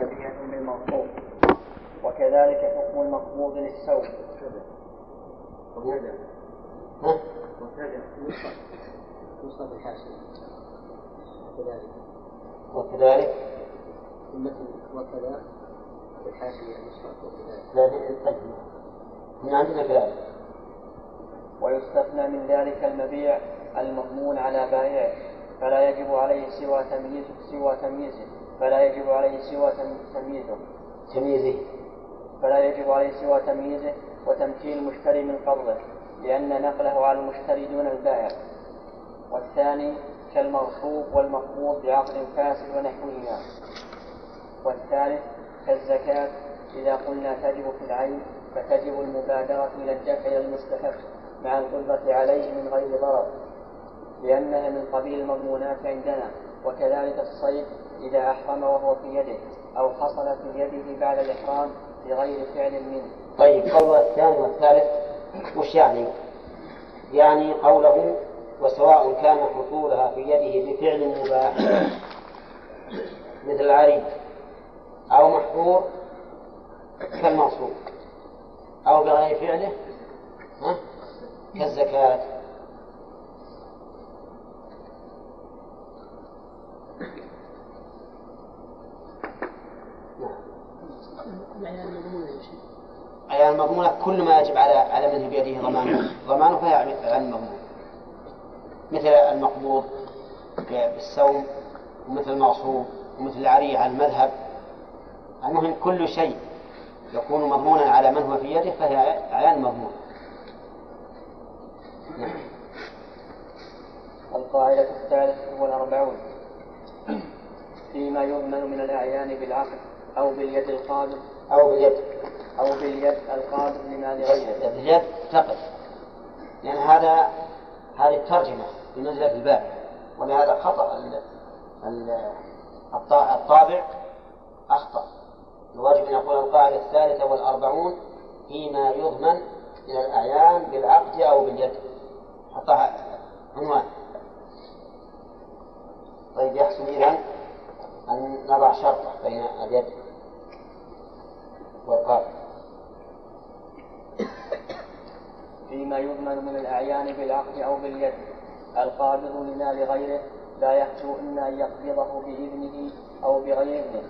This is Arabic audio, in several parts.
شبيهة بالمرفوع وكذلك حكم المقبوض للسوء. وكذا؟ وكذا نسخة الحاشية. وكذلك. وكذلك. وكذا. في الحاشية وكذلك. لا من عندنا كذلك ويستثنى من ذلك المبيع المضمون على بائعه. فلا يجب عليه سوى تمييز سوى تمييزه. فلا يجب عليه سوى تمييزه. تمييزه. فلا يجب عليه سوى تمييزه وتمكين المشتري من قبضه لأن نقله على المشتري دون البائع. والثاني كالمغصوب والمقبوض بعقد فاسد ونحوهما والثالث كالزكاة إذا قلنا تجب في العين فتجب المبادرة إلى الدفع إلى المستحق مع القدرة عليه من غير ضرر لأنها من قبيل المضمونات عندنا. وكذلك الصيد إذا أحرم وهو في يده أو حصل في يده بعد الإحرام بغير فعل منه. طيب قول الثاني والثالث وش يعني؟ يعني قوله وسواء كان حصولها في يده بفعل مباح مثل العريض أو محظور كالمغصوب أو بغير فعله ها؟ كالزكاة عيان المضمونة كل ما يجب على على من بيده ضمانه ضمانه فهي عيان المضمونة مثل المقبوض بالسوم ومثل المغصوب ومثل العرية على المذهب. المهم كل شيء يكون مضمونا على من هو في يده فهي عيان مضمون نعم. القاعدة الثالثة والأربعون. فيما يضمن من الأعيان بالعقد أو باليد القابض أو باليد أو باليد القابض لمال غيره. باليد تقف لأن يعني هذا هذه الترجمة بمنزلة الباب. ولهذا خطأ الطابع أخطأ. الواجب أن يقول القاعدة الثالثة والأربعون فيما يضمن من الأعيان بالعقد أو باليد. حطها عنوان. طيب يحسن إذا أن نضع شرطة بين اليد والقابل فيما يضمن من الأعيان بالعقد أو باليد القابض لمال غيره لا يخشو إما أن يقبضه بإذنه أو بغير إذنه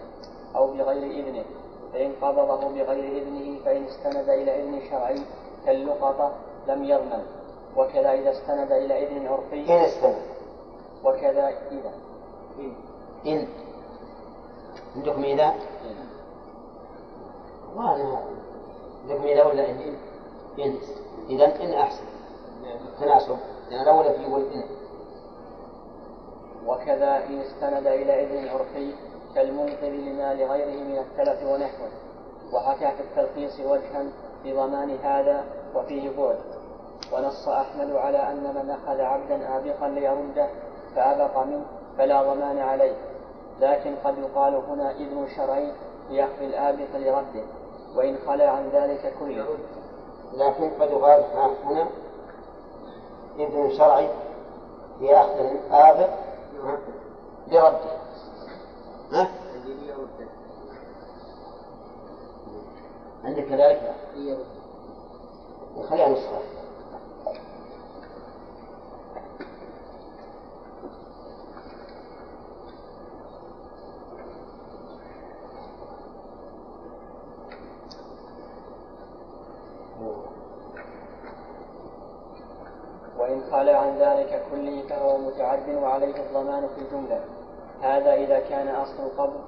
أو بغير إذنه. فإن قبضه بغير إذنه فإن استند إلى إذن شرعي كاللقطة لم يضمن. وكذا إذا استند إلى إذن عرفي إن استند. وكذا إذا. إن. عندكم إذا؟ والله عندكم إذا ولا إن؟ إذا إن أحسن. تناسب. لأن الأول في يقول إن وكذا إن استند إلى إذن عرفي كالمنقذ لما لغيره من التلف ونحوه وحكى في التلخيص وجها في ضمان هذا وفيه بعد. ونص أحمد على أن من أخذ عبدا آبقا ليرده فأبق منه فلا ضمان عليه. لكن قد يقال هنا إذن شرعي لأخذ الآبق لرده وإن خلا عن ذلك كله لكن قد يقال هنا إذن شرعي لأخذ الآبق لرده ها؟ عندك كذلك؟ خليها نسخة وإن خلى عن ذلك كله فهو متعد وعليه الضمان في الجملة. هذا إذا كان أصل القبض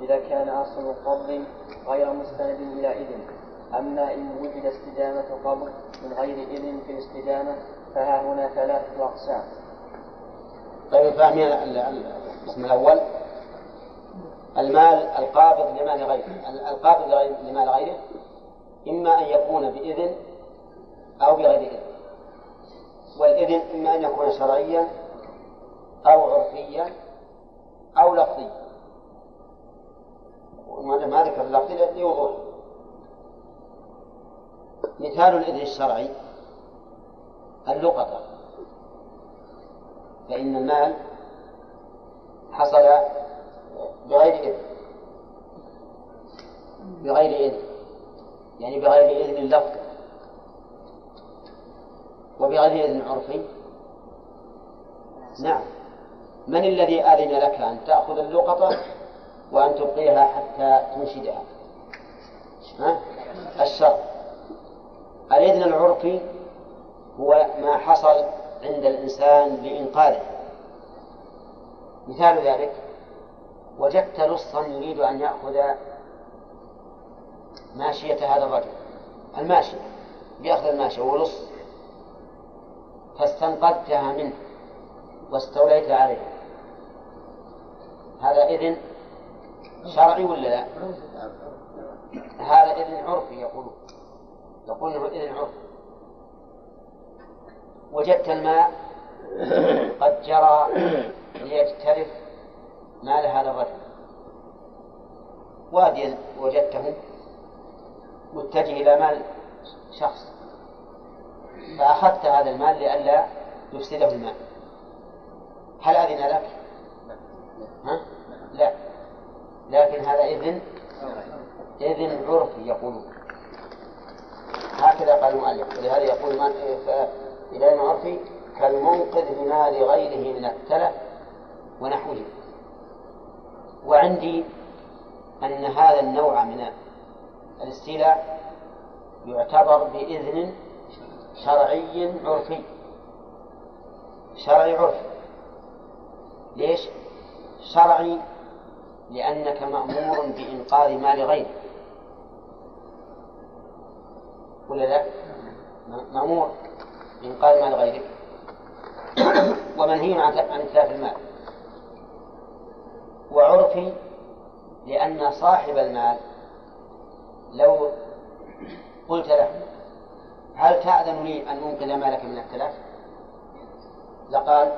إذا كان أصل القبض غير مستند إلى إذن. أما إن وجد استدامة قبض من غير إذن في الاستدامة فها هنا ثلاثة أقسام. طيب فاهمين القسم الأول. المال القابض لمال غيره. القابض لمال غيره إما أن يكون بإذن أو بغير إذن. والإذن إما أن يكون شرعيا أو عرفيا أو لفظي ما ذكر اللفظي لوضوح. مثال الإذن الشرعي اللقطة. فإن المال حصل بغير إذن. بغير إذن. يعني بغير إذن اللفظ. وبغير إذن عرفي نعم. من الذي أذن لك أن تأخذ اللقطة وأن تبقيها حتى تنشدها؟ ها؟ الشرع الإذن العرفي هو ما حصل عند الإنسان لإنقاذه مثال ذلك وجدت لصا يريد أن يأخذ ماشية هذا الرجل. الماشية بيأخذ الماشية ولص فاستنقذتها منه واستوليت عليها هذا إذن شرعي ولا لا؟ هذا إذن عرفي يقولون. يقول إنه إذن عرفي وجدت الماء قد جرى ليجترف مال هذا الرجل. واديا وجدته متجه إلى مال شخص. فأخذت هذا المال لئلا يفسده المال. هل أذن لك؟ ها؟ لا. لكن هذا إذن إذن عرفي يقولون هكذا قال المؤلف. ولهذا يقول من إذا عرفي كالمنقذ بمال غيره من التلف ونحوه. وعندي أن هذا النوع من الاستيلاء يعتبر بإذن شرعي عرفي. شرعي عرفي ليش؟ شرعي لأنك مأمور بإنقاذ مال غيرك. ولا لا؟ مأمور بإنقاذ مال غيرك. ومنهي عن إتلاف المال. وعرفي لأن صاحب المال لو قلت له هل تأذن لي أن أنقذ مالك من التلف؟ لقال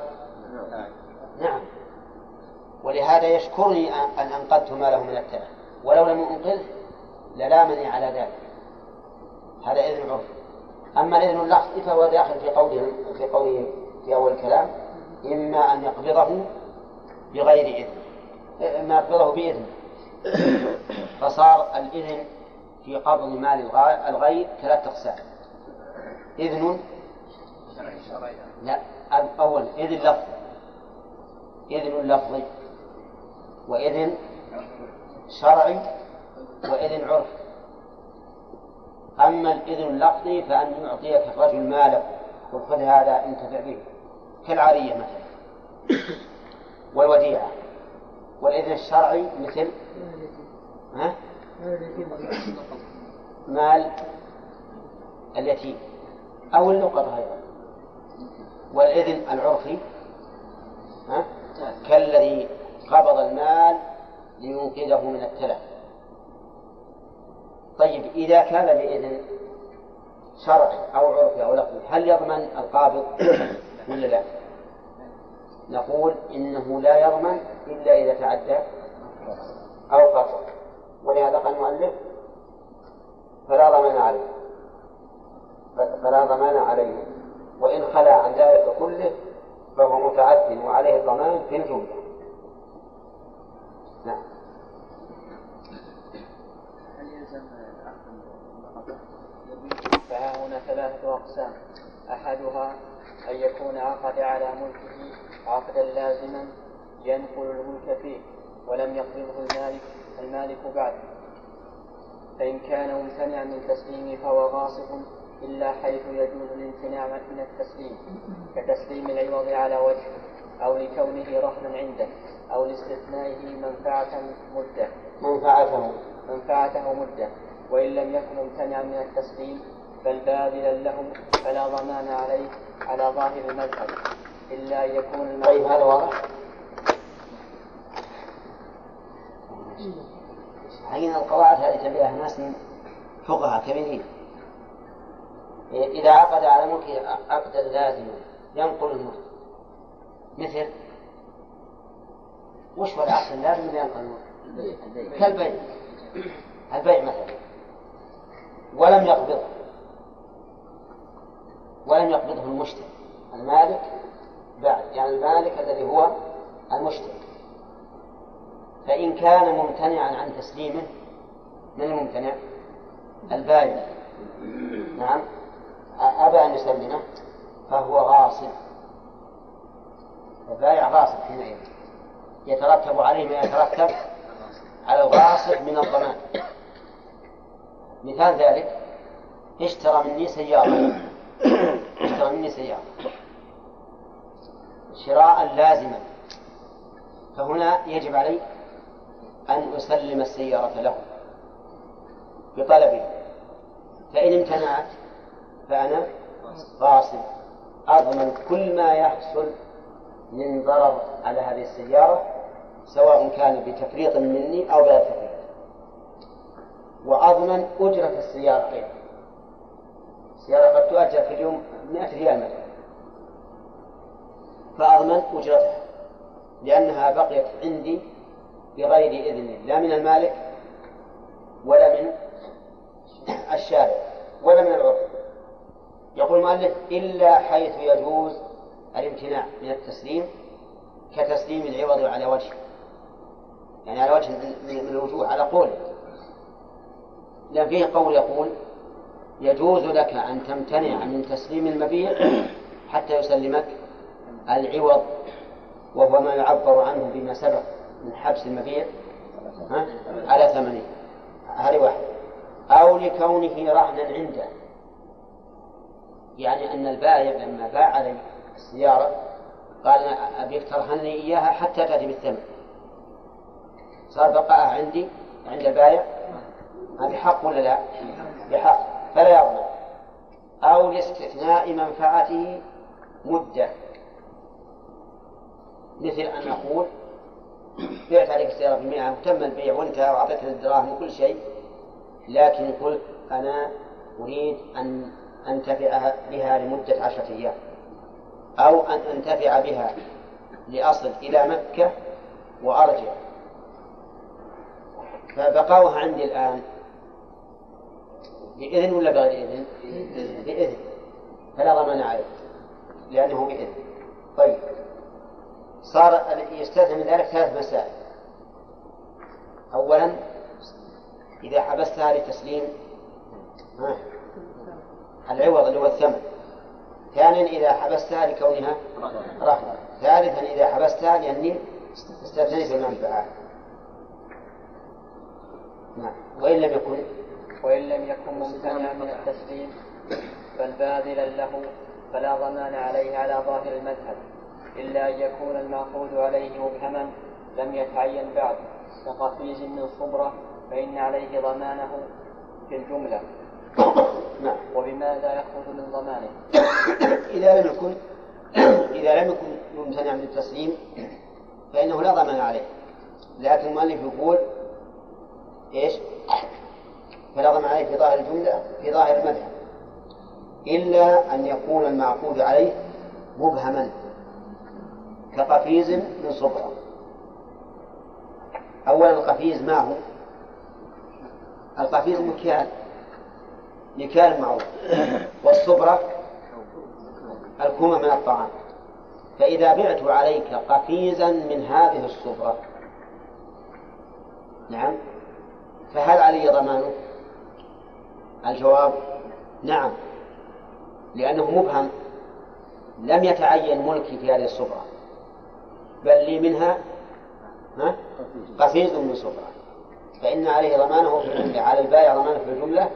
نعم. ولهذا يشكرني أن أنقذت ماله من التلف. ولو لم أنقذه للامني على ذلك. هذا إذن عرف أما الإذن اللفظي فهو داخل في قوله في قوله في أول الكلام إما أن يقبضه بغير إذن. إما يقبضه بإذن. فصار الإذن في قبض مال الغير ثلاثة أقسام. إذن؟ لا أول إذن لفظي إذن لفظي. وإذن شرعي. وإذن عرف. أما الإذن اللفظي فأن يعطيك الرجل ماله. وخذ هذا انتفع به كالعارية مثلا. والوديعة. والإذن الشرعي مثل؟ ها؟ مال اليتيم. أو اللقطة أيضا والإذن العرفي ها؟ كالذي قبض المال لينقذه من التلف طيب إذا كان بإذن شرعي أو عرفي أو لفظي هل يضمن القابض ولا لا؟ نقول إنه لا يضمن إلا إذا تعدى أو قصر ولهذا قال المؤلف فلا ضمان عليه فلا ضمان عليه. وإن خلا عن ذلك كله فهو متعد وعليه الضمان في الجملة. نعم. هل يلزم فها هنا ثلاثة أقسام. أحدها أن يكون عقد على ملكه عقدا لازما ينقل الملك فيه ولم يقبضه المالك المالك بعد. فإن كان ممتنعا من تسليمه فهو غاصب إلا حيث يجوز الامتناع من التسليم كتسليم العوض على وجه أو لكونه رهنا عنده أو لاستثنائه منفعة مدة. منفعته منفعته مدة. وإن لم يكن ممتنعا من التسليم بل باذلا له فلا ضمان عليه على ظاهر المذهب. إلا أن يكون طيب هذا واضح؟ حين القواعد هذه تبعها ناس فقهاء كبيرين. إذا عقد على ملكه عقدا لازما ينقل الملك. مثل وش هو العقد اللازم اللي ينقل الملك؟ كالبيع. البيع مثلا. ولم يقبضه ولم يقبضه المشتري. المالك بعد. يعني المالك الذي هو المشتري. فإن كان ممتنعا عن تسليمه من الممتنع؟ البايع نعم. أبى أن يسلمه فهو غاصب. البائع غاصب حينئذ يترتب عليه ما يترتب على الغاصب من الضمان. مثال ذلك اشترى مني سيارة. اشترى مني سيارة. شراء لازما. فهنا يجب علي أن أسلم السيارة له بطلبه. فإن امتنعت فأنا غاصب أضمن كل ما يحصل من ضرر على هذه السيارة سواء كان بتفريط مني أو بغير تفريط. وأضمن أجرة السيارة أيضا. السيارة قد تؤجر في اليوم 100 ريال مثلا. فأضمن أجرتها لأنها بقيت عندي بغير إذن لا من المالك ولا من الشارع ولا من العرف. يقول المؤلف إلا حيث يجوز الامتناع من التسليم كتسليم العوض على وجه يعني على وجه من الوجوه على قول. لأن فيه قول يقول يجوز لك أن تمتنع من تسليم المبيع حتى يسلمك العوض وهو ما يعبر عنه بما سبق من حبس المبيع على ثمنه. هذه واحدة. أو لكونه رهنا عنده. يعني أن البائع لما باع علي السيارة قال أنا أبيك ترهنني إياها حتى تأتي بالثمن. صار بقاءها عندي عند البائع. هذه حق ولا لا؟ بحق. فلا يضمن. أو لاستثناء منفعته مدة. مثل أن نقول بعت عليك السيارة بمئة وتم البيع وانتهى وأعطيتني الدراهم وكل شيء لكن قلت أنا أريد أن أنتفع بها لمدة عشرة أيام أو أن أنتفع بها لأصل إلى مكة وأرجع. فبقاؤها عندي الآن بإذن ولا بغير إذن؟ بإذن. فلا ضمان عليه لأنه بإذن. طيب. صار يستثنى من ذلك ثلاث مسائل. أولا إذا حبستها لتسليم العوض اللي هو الثمن. ثانيا إذا حبستها لكونها رهنة ثالثا إذا حبستها لأني استثنيت المنفعة نعم. وإن لم يكن؟ وإن لم يكن ممتنعا من التسليم بل باذلا له فلا ضمان عليه على ظاهر المذهب إلا أن يكون المعقود عليه مبهما لم يتعين بعد. كقفيز من صبرة فإن عليه ضمانه في الجملة. نعم وبماذا يخرج من ضمانه؟ إذا لم يكن إذا لم يكن ممتنع من التسليم فإنه لا ضمان عليه لكن المؤلف يقول إيش؟ فلا ضمان عليه في ظاهر الجملة في ظاهر المذهب إلا أن يكون المعقود عليه مبهما كقفيز من صبرة أولا القفيز ما هو؟ القفيز مكيال مكيال معروف. والصبرة الكومة من الطعام. فإذا بعت عليك قفيزا من هذه الصبرة. نعم. فهل علي ضمانه؟ الجواب نعم. لأنه مبهم. لم يتعين ملكي في هذه الصبرة. بل لي منها ها؟ قفيز من صبرة. فإن عليه ضمانه في الجملة على البائع ضمانه في الجملة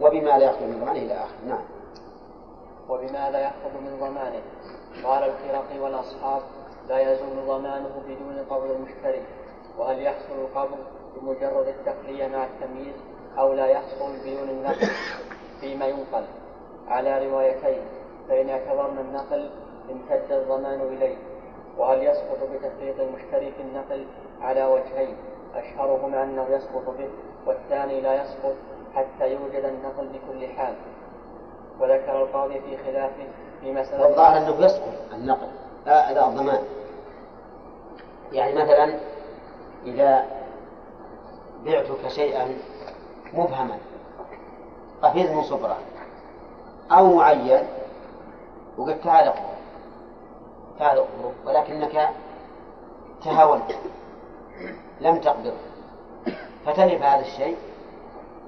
وبما لا يأخذ من ضمانه إلى آخره. نعم. وبماذا يأخذ من ضمانه قال الفرقي والأصحاب لا يزول ضمانه بدون قبض المشتري وهل يحصل القبض بمجرد التقلية مع التمييز أو لا يحصل بدون النقل؟ فيما ينقل. على روايتين فإن اعتبرنا النقل امتد الضمان إليه. وهل يسقط بتفريط المشتري في النقل على وجهين؟ أشهرهما أنه يسقط به والثاني لا يسقط حتى يوجد النقل بكل حال. وذكر القاضي في خلافه في مسألة والظاهر أنه يسقط النقل لا الضمان. يعني مثلا إذا بعتك شيئا مبهما قفيز من صبرة أو معين وقلت تعال تعال ولكنك تهاونت لم تقدر فتلف هذا الشيء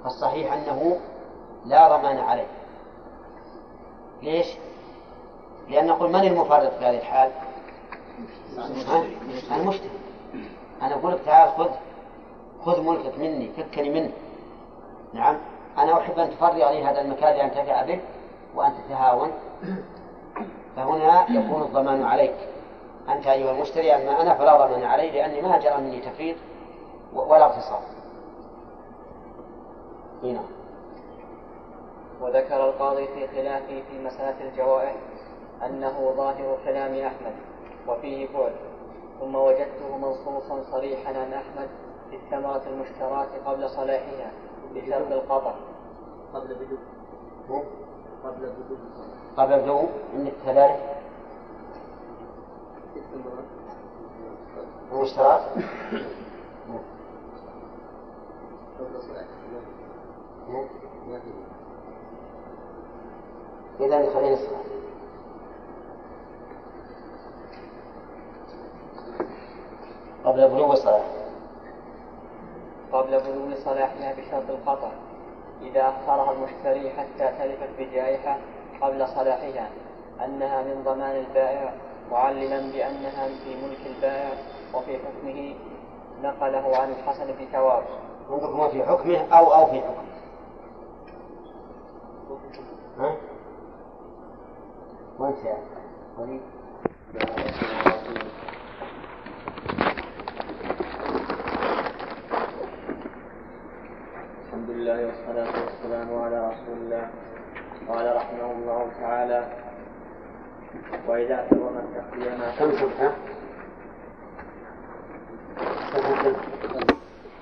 فالصحيح أنه لا ضمان عليه. ليش؟ لأن نقول من المفرط في هذه الحال؟ المشتري أنا أقول لك تعال خذ خذ ملكك مني فكني منه. نعم؟ أنا أحب أن تفرغ لي هذا المكان لأنتفع به وأنت تهاون. فهنا يكون الضمان عليك. أنت أيها المشتري أما أنا فلا ضمان علي لأني ما جرى مني تفريط ولا اغتصاب هنا وذكر القاضي في خلافه في مسألة الجوائح أنه ظاهر كلام أحمد وفيه بعد ثم وجدته منصوصا صريحا عن أحمد في الثمرة المشتراة قبل صلاحها بشرط القطع قبل بدو. قبل بدو. قبل بدو؟ عندك كذلك المشترات إذا خلينا قبل بلوغ الصلاة قبل بلوغ صلاحها بشرط القطع إذا أخرها المشتري حتى تلفت بجائحة قبل صلاحها أنها من ضمان البائع معلما بأنها في ملك البائع وفي حكمه نقله عن الحسن في ثواب عندكم في حكمه أو أو في حكمه. ها؟ وانت يا وليد الحمد لله والصلاة والسلام على رسول الله قال رحمه الله تعالى وإذا اعتبر التقوية ما كم صفحة؟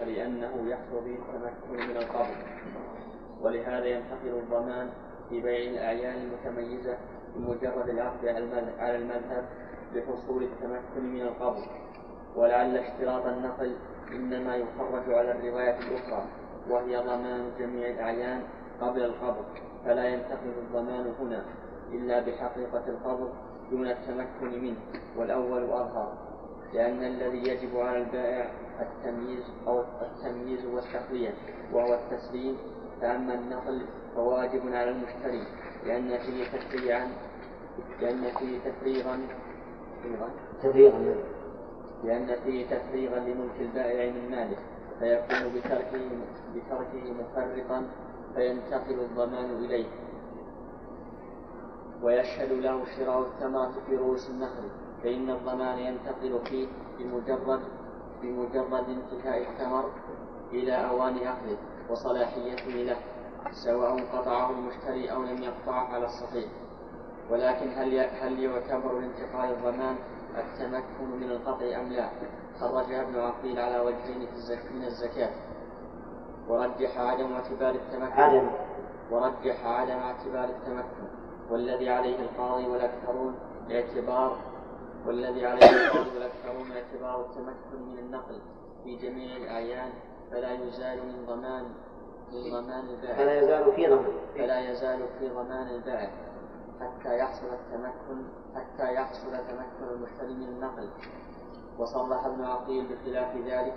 فلأنه يحصل به التمكن من القبض ولهذا ينتقل الضمان في بيع الأعيان المتميزة بمجرد العقد على المذهب لحصول التمكن من القبض. ولعل اشتراط النقل إنما يخرج على الرواية الأخرى وهي ضمان جميع الأعيان قبل القبض. فلا ينتقل الضمان هنا إلا بحقيقة القبض دون التمكن منه والأول أظهر. لأن الذي يجب على البائع التمييز أو التمييز والتقوية وهو التسليم فأما النقل فواجب على المشتري لأن فيه تفريعا لأن فيه تفريغا تفريغا؟ لأن فيه تفريغا لملك البائع من ماله فيكون بتركه بتركه مفرطا فينتقل الضمان إليه. ويشهد له شراء الثمرة في رؤوس النخل فإن الضمان ينتقل فيه بمجرد بمجرد انتهاء الثمر إلى أوان أخذه. وصلاحيته له سواء قطعه المشتري أو لم يقطعه على الصحيح ولكن هل هل يعتبر لانتقال الضمان التمكن من القطع أم لا؟ خرجها ابن عقيل على وجهين من الزكاة. ورجح عدم اعتبار التمكن عدم. ورجح عدم اعتبار التمكن. والذي عليه القاضي والأكثرون اعتبار والذي عليه القاضي والأكثرون اعتبار التمكن من النقل في جميع الأعيان فلا يزال من ضمان من ضمان البائع فلا يزال في ضمان. فلا يزال في ضمان البائع حتى يحصل التمكن حتى يحصل تمكن المشتري من النقل. وصرح ابن عقيل بخلاف ذلك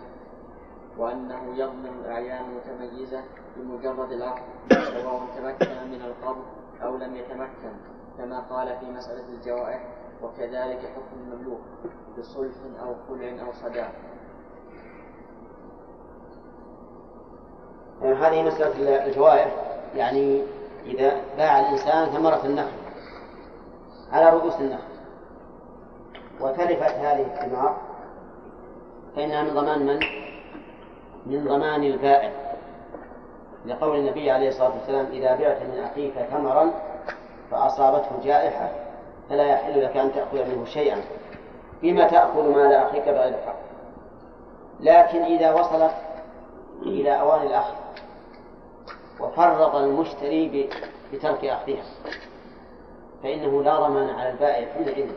وأنه يضمن الأعيان المتميزة بمجرد العقد سواء تمكن من القبض أو لم يتمكن كما قال في مسألة الجوائح وكذلك حكم المملوك بصلح أو خلع أو صداق يعني هذه مسألة الجوائح. يعني إذا باع الإنسان ثمرة النخل على رؤوس النخل وتلفت هذه الثمار فإنها من ضمان من؟ من ضمان البائع. لقول النبي عليه الصلاة والسلام إذا بعت من أخيك ثمرا فأصابته جائحة فلا يحل لك أن تأخذ منه شيئا بما تأخذ مال أخيك بغير حق. لكن إذا وصلت إلى أوان الأخذ وفرط المشتري بترك أخذها. فإنه لا ضمان على البائع حينئذ.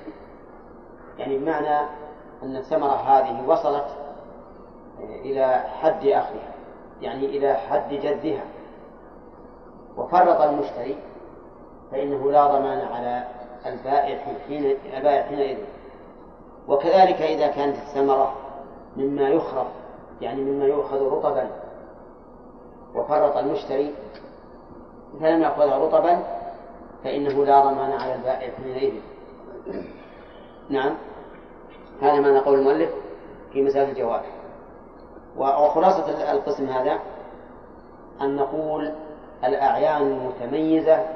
يعني بمعنى أن الثمرة هذه وصلت إلى حد أخذها. يعني إلى حد جدها وفرط المشتري فإنه لا ضمان على البائع حين البائع حينئذ. وكذلك إذا كانت الثمرة مما يخرف يعني مما يؤخذ رطبا وفرط المشتري فلم يأخذها رطبا فإنه لا ضمان على البائع حينئذ نعم. هذا ما نقول المؤلف في مسألة الجواب. وخلاصة القسم هذا أن نقول الأعيان المتميزة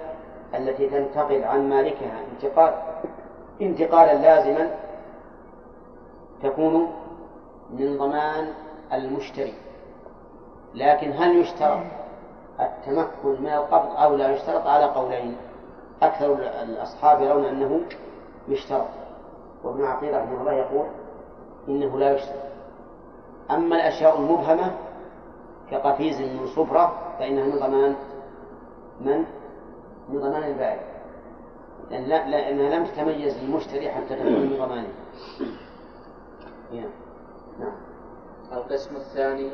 التي تنتقل عن مالكها انتقال انتقالا لازما تكون من ضمان المشتري لكن هل يشترط التمكن من القبض أو لا يشترط على قولين أكثر الأصحاب يرون أنه يشترط وابن عقيل رحمه الله يقول إنه لا يشترط أما الأشياء المبهمة كقفيز من صبرة فإنها من ضمان من؟ من ضمان البائع لأن لا لأنها لم تتميز للمشتري حتى تكون من ضمانه. نعم. القسم الثاني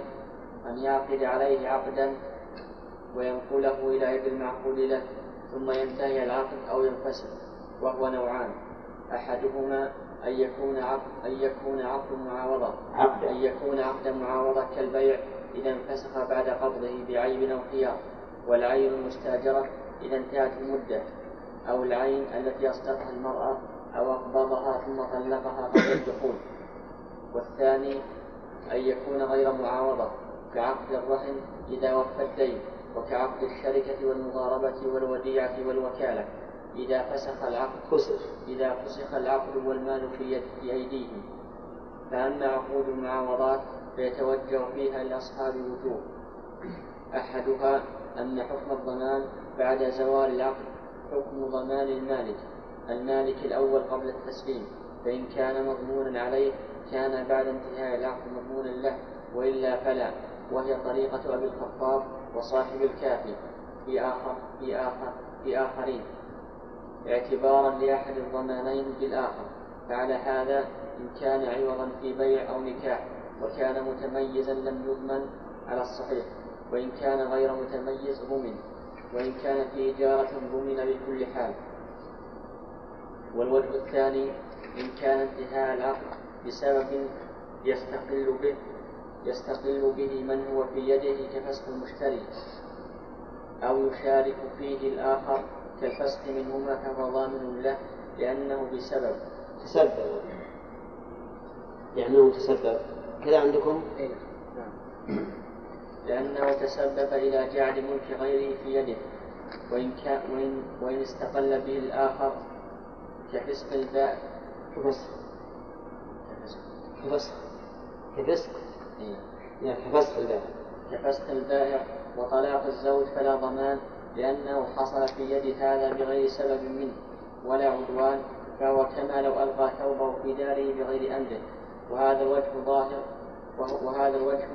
أن يعقد عليه عقدا وينقله إلى يد المعقود له ثم ينتهي العقد أو ينفسخ وهو نوعان. أحدهما أن يكون عقد أن يكون عقد معاوضة عقد. أن يكون عقد معاوضة كالبيع إذا انفسخ بعد قبضه بعيب أو خيار والعين المستاجرة إذا انتهت المدة أو العين التي أصدقها المرأة أو أقبضها ثم طلقها قبل الدخول. والثاني أن يكون غير معاوضة كعقد الرهن إذا وفى الدين وكعقد الشركة والمضاربة والوديعة والوكالة. إذا فسخ العقد فسخ. إذا فسخ العقد والمال في, يد في أيديهم. فأما عقود المعاوضات فيتوجه فيها لأصحاب وجوه أحدها أن حكم الضمان بعد زوال العقد. حكم ضمان المالك. المالك الأول قبل التسليم. فإن كان مضمونا عليه كان بعد انتهاء العقد مضمونا له وإلا فلا. وهي طريقة أبي الخطاب وصاحب الكافي في آخر في آخر في آخرين. اعتبارا لأحد الضمانين بالآخر. فعلى هذا إن كان عوضا في بيع أو نكاح وكان متميزا لم يضمن على الصحيح. وإن كان غير متميز ضمن. وإن كان في إجارة ضمن بكل حال. والوجه الثاني إن كان انتهاء العقد بسبب يستقل به يستقل به من هو في يده كفسخ المشتري أو يشارك فيه الآخر كالفسخ منهما فهو ضامن له لأنه بسبب. تسبب. لأنه تسبب. كذا عندكم؟ إيه نعم. لأنه تسبب إلى جعل ملك غيره في يده. وإن كان وإن, وإن استقل به الآخر كفسق الباء. كفسق. كفسق كفسق يعني كفسق البائع كفسق البائع وطلاق الزوج فلا ضمان لأنه حصل في يد هذا بغير سبب منه ولا عدوان فهو كما لو ألقى ثوبه في داره بغير أمره. وهذا الوجه ظاهر وهذا الوجه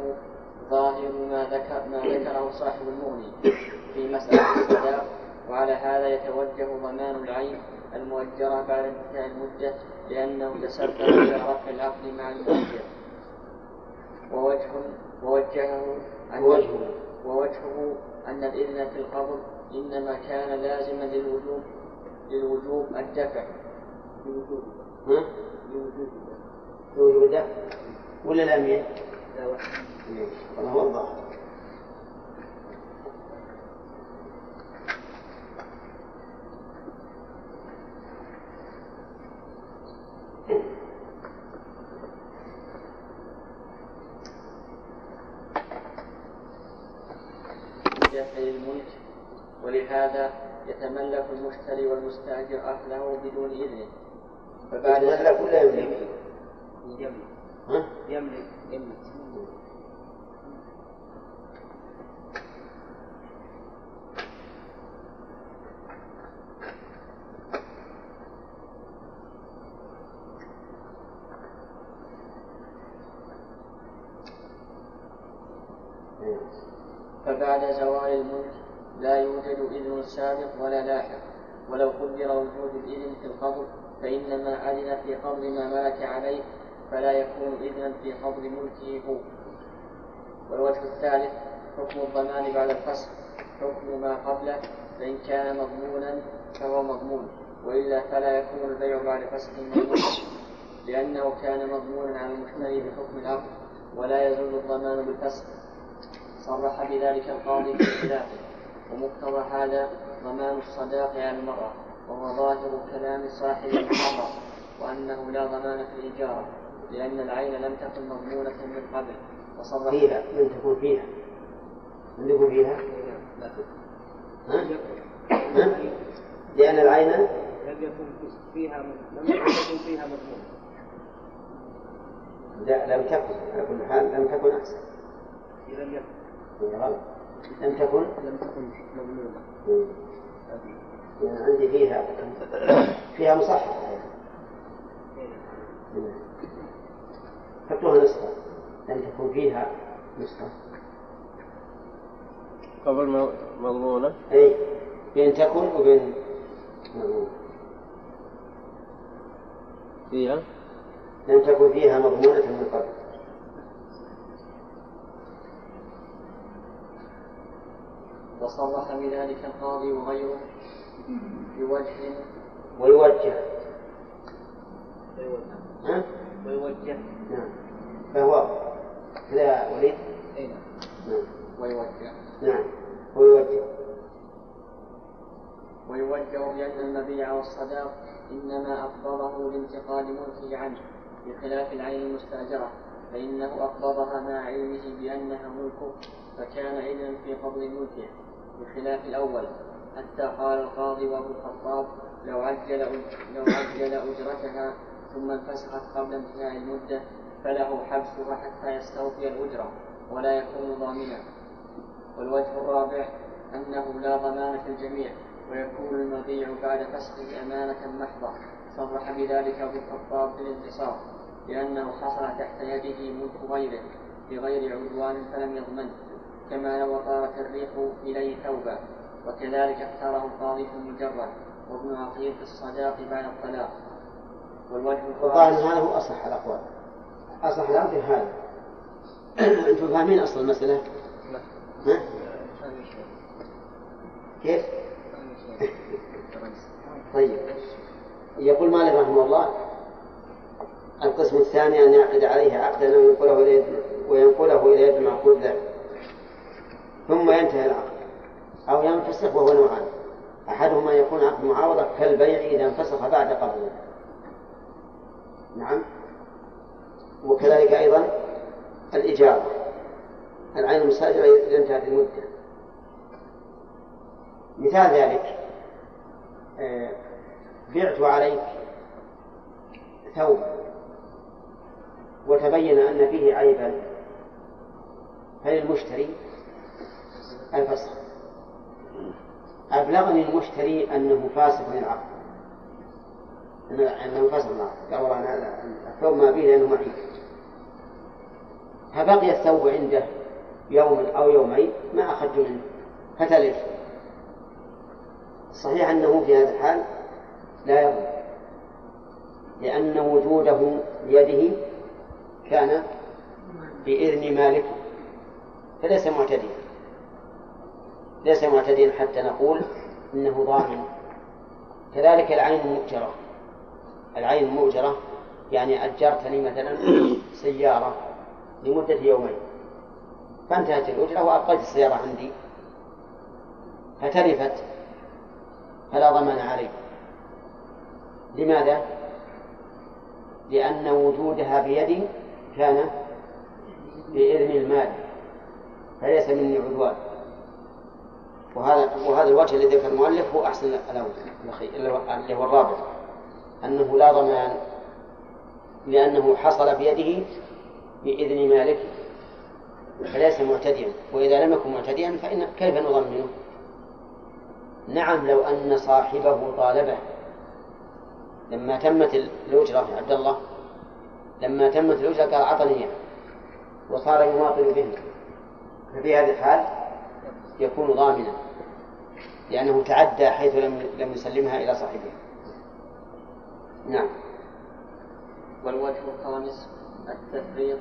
ظاهر ما ذكر ما ذكره صاحب المغني في مسألة الصداق. وعلى هذا يتوجه ضمان العين المؤجرة بعد انتهاء المدة لأنه تسبب في رفع العقد مع المؤجر. ووجه ووجهه أن وجهه ووجهه أن الإذن في القبض إنما كان لازما للوجوب للوجوب الدفع. للوجوب. ها؟ للوجوب. لوجوب الدفع. ولا لا مين؟ لا والله هو الظاهر الملك ولهذا يتملك المشتري والمستاجر أهله بدون إذنه. فبعد يتملك ولا يملك؟ يملك. يملك. يملك. فبعد زوال الملك لا يوجد إذن سابق ولا لاحق ولو قدر وجود الإذن في القبض فإنما أذن في قبض ما ملك عليه فلا يكون إذنا في قبض ملكه هو. والوجه الثالث حكم الضمان بعد الفصل حكم ما قبله فإن كان مضمونا فهو مضمون وإلا فلا يكون البيع بعد فسخه مضمونا لأنه كان مضمونا على المشتري بحكم العقد ولا يزول الضمان بالفسخ صرح بذلك القاضي في خلافه ومقتضى هذا ضمان الصداق على المرأة وهو ظاهر كلام صاحب المحرم وأنه لا ضمان في الإجارة لأن العين لم تكن مضمونة من قبل. وصرح فيها لم تكن فيها. لم تكن فيها؟ ها؟ ها؟ لأن العين؟ لم يكن فيها لم يكن فيها مضمون. لا لم تكن. على كل حال لم تكن أحسن. لم يكن. غلط. لم تكن لم تكن مضمونة يعني عندي فيها فيها مصحف حطوها نسخة. لم تكن فيها نسخة. قبل مضمونة. أي بين تكن وبين مضمونة فيها؟ لم تكن فيها مضمونة من قبل. وصرح بذلك القاضي وغيره بوجه. ويوجه. ها؟ ويوجه. نعم. فهو كذا وليد؟ أي نعم. نعم. ويوجه. نعم. ويوجه. ويوجه بأن المبيع والصداق إنما أقبضه لانتقال ملكه عنه بخلاف العين المستأجرة فإنه أقبضها مع علمه بأنها ملكه فكان إذن في قبض ملكه. بخلاف الأول. حتى قال القاضي وأبو الخطاب لو عجل لو عجل أجرتها ثم انفسخت قبل انتهاء المدة فله حبسها حتى يستوفي الأجرة ولا يكون ضامنا. والوجه الرابع أنه لا ضمان في الجميع ويكون المبيع بعد فسخه أمانة محضة. صرح بذلك أبو الخطاب في الانتصار لأنه حصل تحت يده ملك غيره بغير عدوان فلم يضمنه كما لو طارت الريح إليه ثوبا وكذلك اختاره القاضي في المجرد وابن عقيل في الصداق بعد الطلاق والوجه الظاهر هذا هو أصح الأقوال أصح الأمر هذا أنتم فاهمين أصل المسألة؟ ها؟ كيف؟ طيب يقول مالك رحمه الله القسم الثاني أن يعقد عليه عقدا وينقله إلى وينقله إلى يد المعقود له ثم ينتهي العقد أو ينفسخ وهو نوعان. أحدهما يكون عقد معاوضة كالبيع إذا انفسخ بعد قبضه نعم. وكذلك أيضا الإجارة العين المستأجرة إذا انتهت المدة. مثال ذلك. آه، بعت عليك ثوب وتبين أن فيه عيبا. فللمشتري الفسخ. أبلغني المشتري أنه فاسق العقد. أنه فاسق العقد. قال والله أنا الثوب ما به لأنه معي. فبقي الثوب عنده يوم أو يومين ما أخذت منه. فتلف صحيح أنه في هذا الحال لا يضمن لأن وجوده بيده كان بإذن مالكه. فليس معتديا. ليس معتديا حتى نقول إنه ضامن. كذلك العين المؤجرة. العين المؤجرة يعني أجرتني مثلا سيارة لمدة يومين. فانتهت الأجرة وأبقيت السيارة عندي. فتلفت. فلا ضمان علي. لماذا؟ لأن وجودها بيدي كان بإذن المال فليس مني عدوان. وهذا وهذا الوجه الذي ذكر المؤلف هو أحسن الأول اللي هو الرابع. أنه لا ضمان لأنه حصل بيده بإذن مالكه فليس معتديا. وإذا لم يكن معتديا فإن كيف نضمنه؟ نعم لو أن صاحبه طالبه. لما تمت الأجرة يا عبد الله لما تمت الأجرة قال أعطني إياه وصار يماطل به ففي هذه الحال يكون ضامنا لأنه تعدى حيث لم لم يسلمها إلى صاحبها نعم. والوجه الخامس التفريق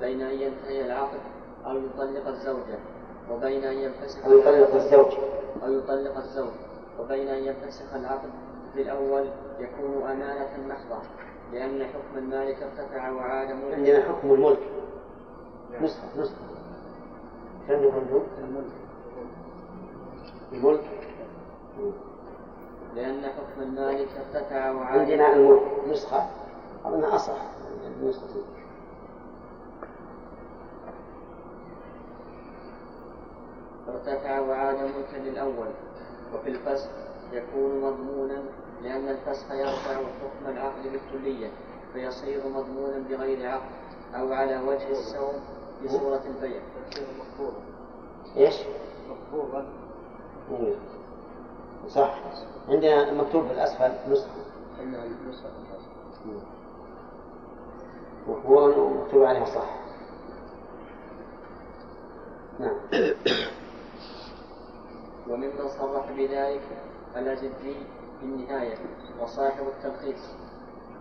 بين أن ينتهي العقد أو يطلق الزوجة وبين أن ينفسخ أو يطلق الزوج. أو يطلق الزوج وبين أن ينفسخ العقد في الأول يكون أمانة محضة لأن حكم المالك ارتفع وعاد ملكا عندنا حكم الملك. نسخة نسخة. كم؟ الملك. لأن حكم المالك ارتفع وعاد عندنا الملك نسخة. أظنها أصح. نسخة ارتفع وعاد ملكا للأول. وفي الفسخ. يكون مضمونا لأن الفسخ يرفع حكم العقد بالكلية فيصير مضمونا بغير عقد أو على وجه السوم بصورة البيع. إيش؟ إيه. صح. عندنا مكتوب في الأسفل نسخة. وهو مكتوب عليها صح. نعم. وممن صرح بذلك الأزدي في النهاية وصاحب التلخيص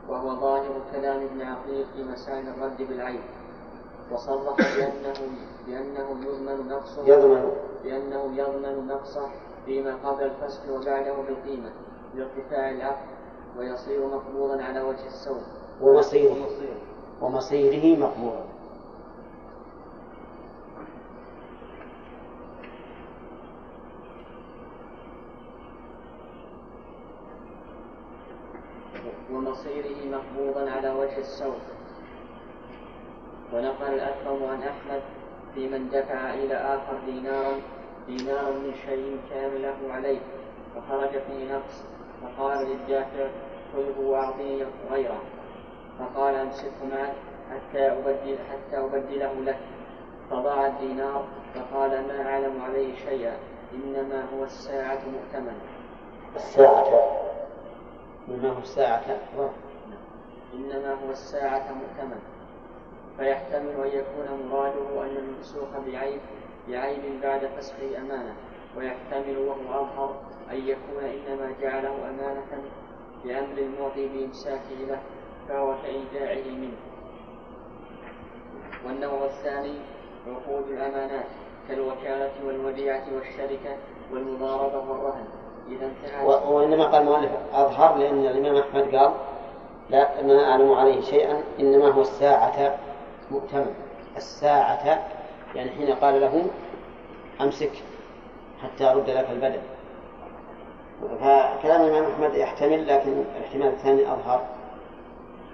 وهو ظاهر كلام ابن عقيل في مسائل الرد بالعين. وصرح بأنه بأنه يضمن نقصه. يضمن. بأنه يضمن نقصه فيما قبل الفسخ وبعده بالقيمة لارتفاع العقد ويصير مقبوضا على وجه السوم ومصيره. ومصيره. مقبول ومصيره مقبوضا على وجه السوق ونقل الأكرم عن أحمد في من دفع إلى آخر دينارا دينارا من شيء كان له عليه فخرج فيه نقص فقال للدافع خذه وأعطيه غيره. فقال أمسكه معك حتى أبدل حتى أبدله لك. فضاع الدينار فقال ما أعلم عليه شيئا إنما هو الساعة مؤتمن. الساعة. مما هو الساعة. إنما هو الساعة مؤتمن. فيحتمل أن يكون مراده أن الممسوح بعيب بعيب بعد فسخه أمانة ويحتمل وهو أظهر أن يكون إنما جعله أمانة بأمر المعطي بإمساكه له فهو كإيداعه منه. والنوع الثاني عقود الأمانات كالوكالة والوديعة والشركة والمضاربة والرهن. إذا انتهت و- وإنما قال المؤلف أظهر لأن الإمام أحمد قال لا ما أعلم عليه شيئا إنما هو الساعة مؤتمن الساعة يعني حين قال له أمسك حتى أرد لك البدن فكلام الإمام أحمد يحتمل لكن الاحتمال الثاني أظهر.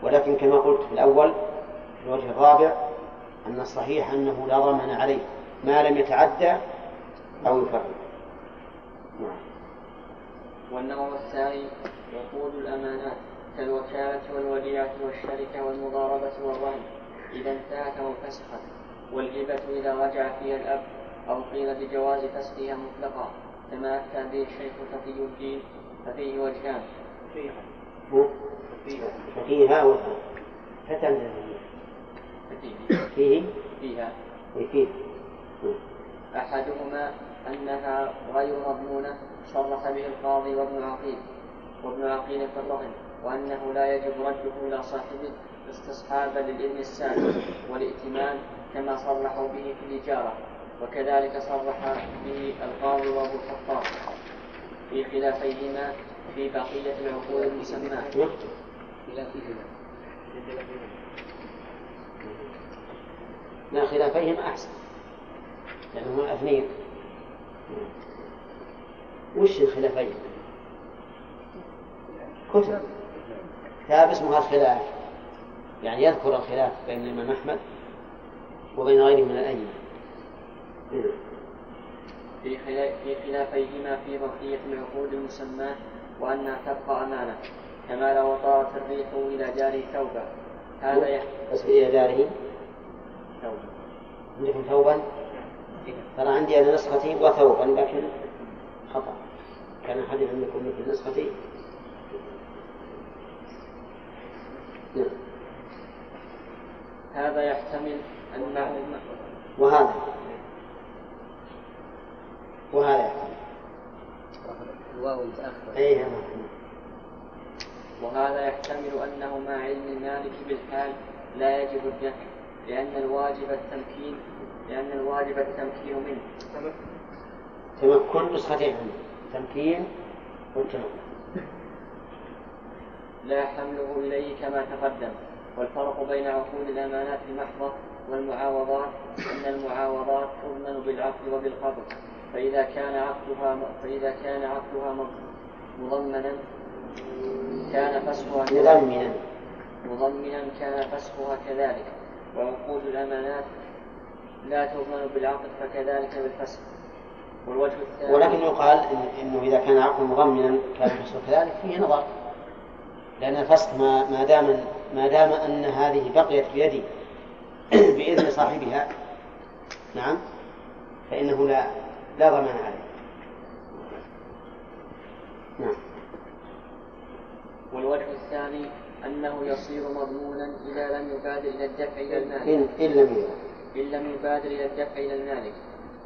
ولكن كما قلت في الأول في الوجه الرابع أن الصحيح أنه لا ضمان عليه ما لم يتعدى أو يفرق. نعم. والنوع الثاني عقود الأمانات كالوكالة والوديعة والشركة والمضاربة والرهن. إذا انتهت أو فسخت والهبة إذا رجع فيها الأب أو قيل بجواز فسخها مطلقا كما أفتى به الشيخ تقي الدين ففيه وجهان. ففيها وفيها فتن ففيه فيه؟ فيها. فيه؟ أحدهما أنها غير مضمونة صرح به القاضي وابن عقيل وابن عقيل في الرهن وأنه لا يجب رده إلى صاحبه. استصحابا للإذن السابق والائتمان كما صرحوا به في الإجارة وكذلك صرح به القاضي وأبو الخطاب في خلافيهما في بقية العقود المسماة. لا خلافيهم أحسن لأنهم اثنين وش الخلافين؟ كتب. كتاب اسمها الخلاف. يعني يذكر الخلاف بين الإمام أحمد وبين غيره من الأئمة. في في خلافيهما في بقية العقود المسماة وأنها تبقى أمانة كما لو طارت الريح إلى دار ثوبا هذا يحتمل بس في داره ثوبا عندكم ثوبا؟ ترى عندي أنا نسختي وثوبا لكن خطأ. كان أحد عندكم مثل نسختي؟ نعم. هذا يحتمل أنه وهذا. وهذا يحتمل. الواو متأخر. أي. وهذا يحتمل أنه مع علم المالك بالحال لا يجب الدفع لأن الواجب التمكين لأن الواجب التمكين منه. تمكن نسختين تمكين والتمكن لا حمله إليه كما تقدم. والفرق بين عقود الأمانات المحضة والمعاوضات أن المعاوضات تضمن بالعقد وبالقبض فإذا كان عقدها فإذا كان عقدها مضمنا كان فسخها مضمنا. مضمنا كان فسخها كذلك. وعقود الأمانات لا تضمن بالعقد فكذلك بالفسخ والوجه الثاني ولكن يقال إن إنه إذا كان العقد مضمنا كان الفسخ كذلك فيه نظر. لأن الفسخ ما ما دام ما دام أن هذه بقيت بيدي بإذن صاحبها نعم فإنه لا لا ضمان عليه. نعم. والوجه الثاني أنه يصير مضمونا إذا لم يبادر إلى الدفع إلى المالك إن, إن لم إن لم يبادر إلى الدفع إلى المالك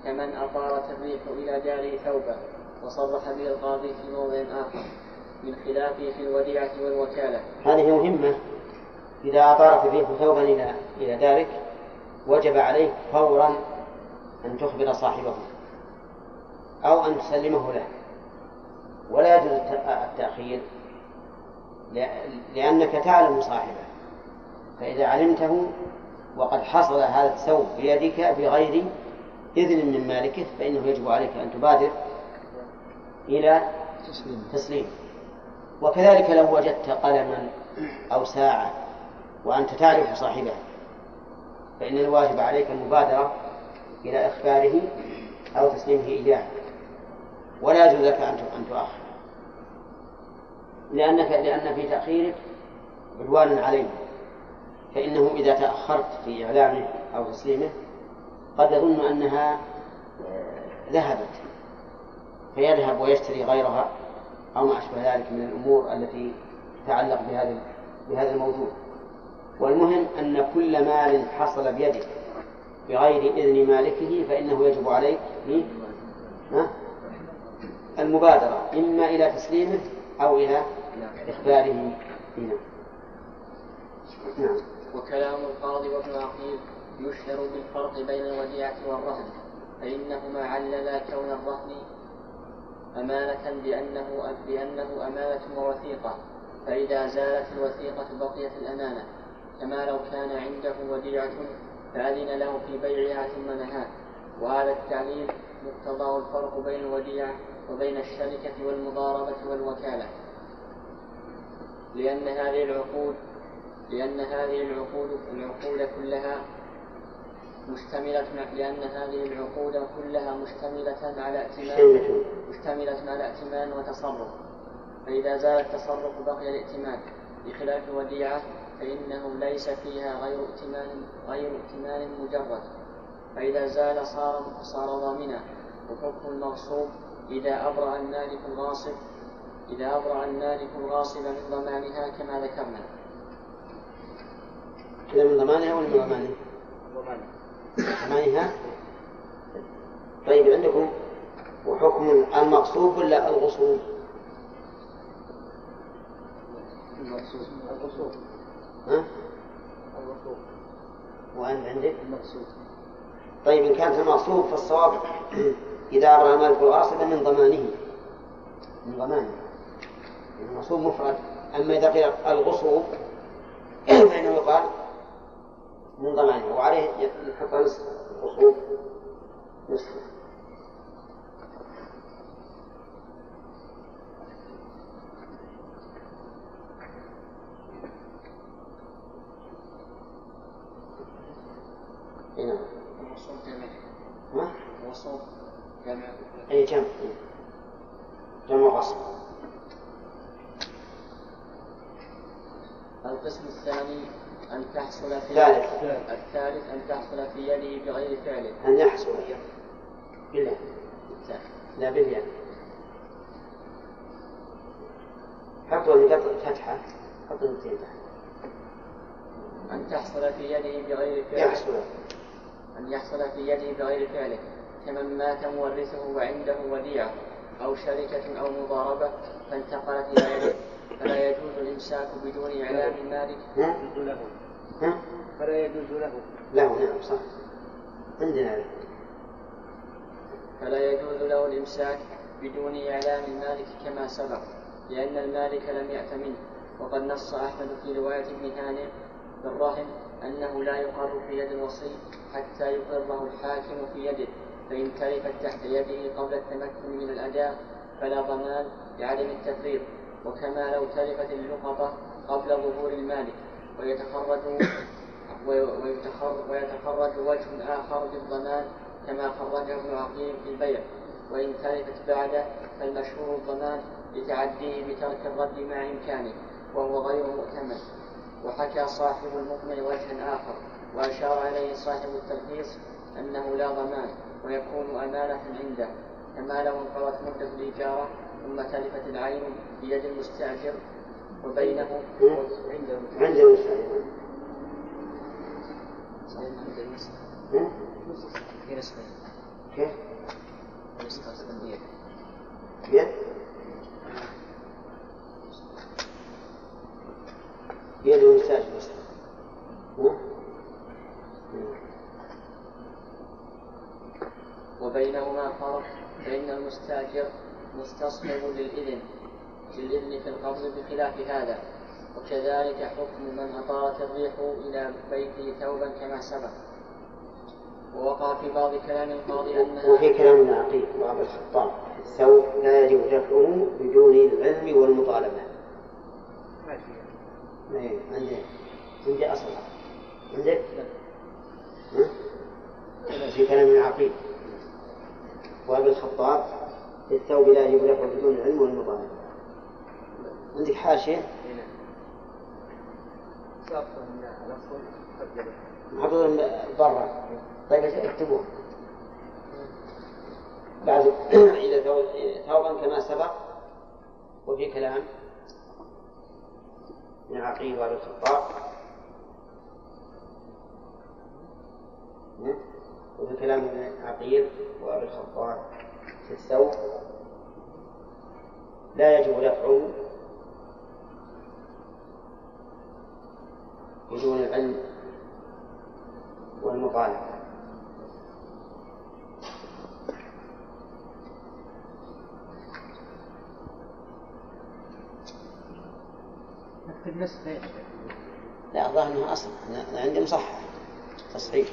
كمن أطارت الريح إلى داره ثوبا وصرح به القاضي في موضع آخر من خلافه في الوديعة والوكالة. هذه مهمة. إذا أطارت الريح ثوبا إلى إلى دارك وجب عليك فورا أن تخبر صاحبه أو أن تسلمه له. ولا يجوز التأخير لأنك تعلم صاحبه. فإذا علمته وقد حصل هذا الثوب بيدك بغير إذن من مالكه فإنه يجب عليك أن تبادر إلى تسليم وكذلك لو وجدت قلما أو ساعة وأنت تعرف صاحبه. فإن الواجب عليك المبادرة إلى إخباره أو تسليمه إياه. ولا يجوز لك أن تؤخر لأنك لأن في تأخيرك عدوان عليه فإنه إذا تأخرت في إعلامه أو تسليمه قد يظن أنها آه، ذهبت. فيذهب ويشتري غيرها أو ما أشبه ذلك من الأمور التي تتعلق بهذا بهذا الموضوع. والمهم أن كل مال حصل بيدك بغير إذن مالكه فإنه يجب عليك المبادرة إما إلى تسليمه أو إلى إخباره. هنا. نعم. وكلام القاضي وابن عقيل يشهر بالفرق بين الوديعة والرهن فإنهما عللا كون الرهن أمانة بأنه بأنه أمانة ووثيقة فإذا زالت الوثيقة بقيت الأمانة. كما لو كان عنده وديعة فأذن له في بيعها ثم نهاه. وهذا التعليل مقتضاه الفرق بين الوديعة وبين الشركة والمضاربة والوكالة. لأن هذه العقود لأن هذه العقود العقود كلها مشتملة لأن هذه العقود كلها مشتملة على ائتمان مشتملة على ائتمان وتصرف. فإذا زال التصرف بقي الائتمان بخلاف الوديعة فإنه ليس فيها غير ائتمان غير ائتمان مجرد فإذا زال صار صار ضامنا وحكم المغصوب إذا أبرأ المالك الغاصب إذا أبرأ المالك الغاصب من ضمانها كما ذكرنا. كذا من ضمانها ولا من ضمانها؟ ضمانها. طيب عندكم وحكم المغصوب ولا الغصوب؟ المغصوب الغصوب ها؟ وأنت عندك؟ المغصوب طيب إن كانت المغصوب فالصواب إذا أبرأ المالك الغاصب من ضمانه. من ضمانه. المغصوب مفرد. أما إذا قيل الغصوب فإنه يقال من ضمانه. وعليه يحط نصف الغصوب نصف. نعم. جمع جمع أي جمع جمع غصب القسم الثاني أن تحصل في الثالث. الثالث أن تحصل في يده بغير فعله أن يحصل بالله. لا بالياء حطوا اللي فتحة حطوا تحت أن تحصل في يده بغير فعله يحصل. أن يحصل في يده بغير فعله كمن مات مورثه وعنده وديعة أو شركة أو مضاربة فانتقلت إلى يده فلا يجوز الإمساك بدون إعلام المالك ها؟ له ها؟ فلا يجوز له له نعم صح عندنا. فلا يجوز له الإمساك بدون إعلام المالك كما سبق لأن المالك لم يأت منه وقد نص أحمد في رواية ابن هانئ بالرهن أنه لا يقر في يد الوصي حتى يقره الحاكم في يده فإن تلفت تحت يده قبل التمكن من الأداء فلا ضمان لعدم التفريط وكما لو تلفت اللقطة قبل ظهور المالك ويتخرج ويتخرج وجه آخر للضمان كما خرجه ابن عقيل في البيع. وإن تلفت بعده فالمشهور الضمان لتعديه بترك الرد مع إمكانه وهو غير مؤتمن. وحكى صاحب المقنع وجها آخر. وأشار إليه صاحب التلخيص أنه لا ضمان ويكون أمانة عنده كما لو انقضت مدة الإجارة ثم تلفت العين بيد المستأجر وبينه عنده المستأجر في نسخة كيف؟ نسخة بيد؟ بيد المستأجر وبينهما فرق فإن المستأجر مستصحب للإذن للإذن في القبض بخلاف هذا. وكذلك حكم من أطارت الريح إلى بيته ثوبا كما سبق. ووقع في بعض كلام القاضي أنها وفي كلام ابن عقيل وأبي الخطاب الثوب لا يجب دفعه بدون العلم والمطالبة. إيه، عندي عندي أصل عندك؟ في كلام ابن عقيل وأبي الخطاب الثوب لا دفعه بدون العلم والمطالبة عندك حاشية؟ محطوط برا. طيب اكتبوه بعد إذا ثوبا كما سبق وفي كلام من عقيل وأبي الخطاب. وفي كلام ابن عقيل وأبي الخطاب في الثوب لا يجب دفعه بدون العلم والمطالبة. نكتب لا الظاهر انه اصل عندي مصحح تصحيح.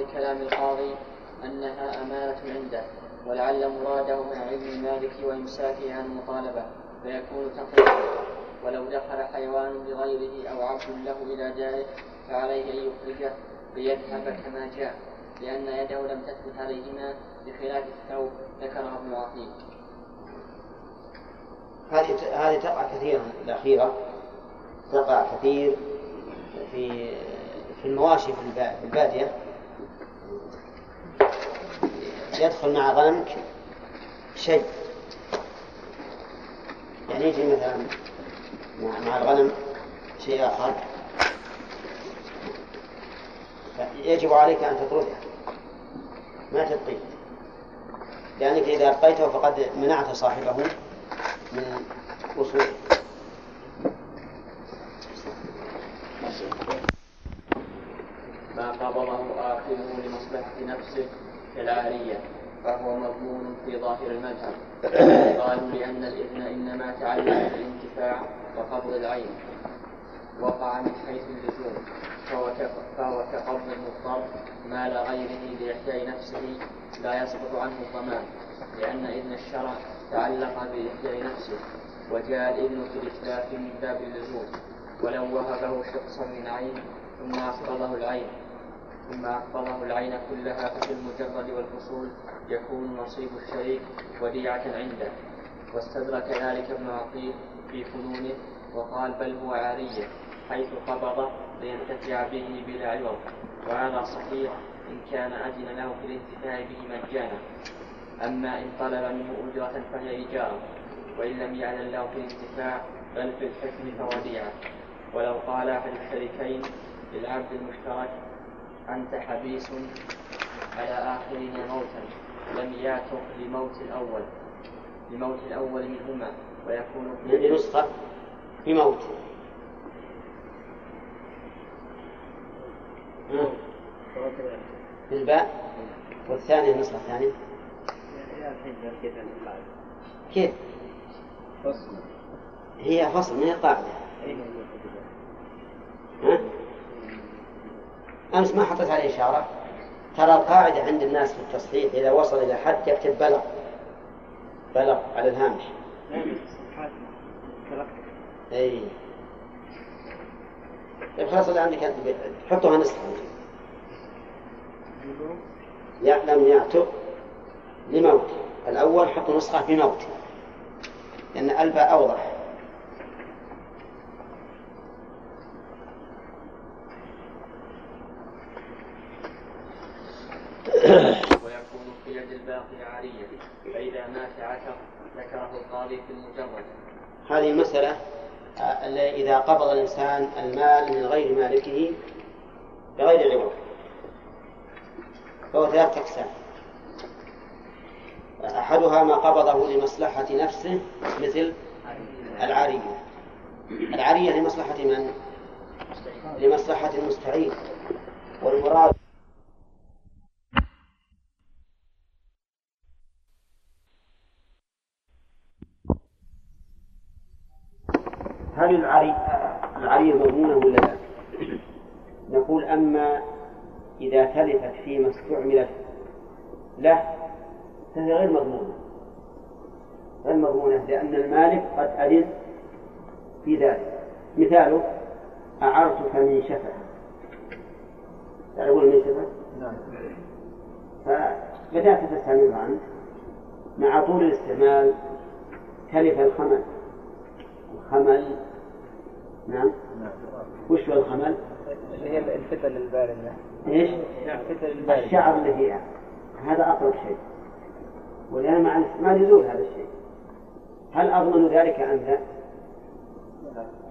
ووقع في بعض كلام القاضي أنها أمانة عنده ولعل مراده مع علم المالك وإمساكه عن المطالبة فيكون تقريبا ولو دخل حيوان لغيره أو عبد له إلى داره فعليه أن يخرجه ليذهب كما جاء لأن يده لم تثبت عليهما بخلاف الثوب ذكره ابن عقيل. هذه هذه تقع كثيرا الأخيرة. تقع كثير في في المواشي في البادية. يدخل مع غنمك شيء. يعني يجي مثلا مع الغنم شيء آخر. يجب عليك أن تطرده. ما تبقيه لأنك إذا أبقيته فقد منعت صاحبه من وصوله. ما قبضه آخره لمصلحة نفسه. كالعارية فهو مضمون في ظاهر المذهب. قالوا لأن الإذن إنما تعلق بالانتفاع وقبض العين. وقع من حيث اللزوم فهو كقبض المضطر مال غيره لإحياء نفسه لا يسقط عنه الضمان. لأن إذن الشرع تعلق بإحياء نفسه. وجاء الإذن في الإتلاف من باب اللزوم ولو وهبه شخصا من عين ثم أقبضه العين. ثم أقبضه العين كلها ففي المجرد والفصول يكون نصيب الشريك وديعة عنده. واستدرك ذلك ابن عقيل في فنونه وقال بل هو عارية حيث قبضه لينتفع به بلا عوض. وهذا صحيح إن كان أذن له في الانتفاع به مجانا. أما إن طلب منه أجرة فهي إجارة وإن لم يعلن له في الانتفاع بل في الحكم فوديعة ولو قال أحد الشريكين للعبد المشترك أنت حبيس على آخرين موتا لم ياتق لموت الأول لموت الأول منهما ويكون في نسخة بموت بالباء؟ والثانية النسخة الثانية كيف؟ هي فصل ما هي قاعدة ها؟ أمس ما حطيت عليه إشارة. ترى القاعدة عند الناس في التصحيح إذا وصل إلى حد يكتب بلغ. بلغ على الهامش. أي طيب خلاص اللي عندك أنت حطوها نسخة يعلم يعتق لموت. الأول حط نسخة بموت لأن الباء أوضح. ويكون في يد الباقي عارية فإذا مات عتق ذكره القاضي في المجرد. هذه المسألة آه، إذا قبض الإنسان المال من غير مالكه بغير عوض. فهو ثلاثة أقسام. أحدها ما قبضه لمصلحة نفسه مثل العارية. العارية لمصلحة من؟ لمصلحة المستعين. والمراد هل العري العري مضمونة ولا لا؟ نقول أما إذا تلفت فيما استعملت له فهي غير مضمونة. غير مضمونة لأن المالك قد أذن في ذلك. مثاله أعرتك من شفة تعرفون من شفة؟ نعم. فبدأت تستعملها أنت مع طول الاستعمال تلف الخمل. الخمل نعم. وش هو الخمل؟ اللي هي الفتل الباردة إيش؟ الفتل الباردة الشعر اللي فيها هذا أقرب شيء. ولأن مع الاستعمال يزول هذا الشيء. هل أضمن ذلك أم لا؟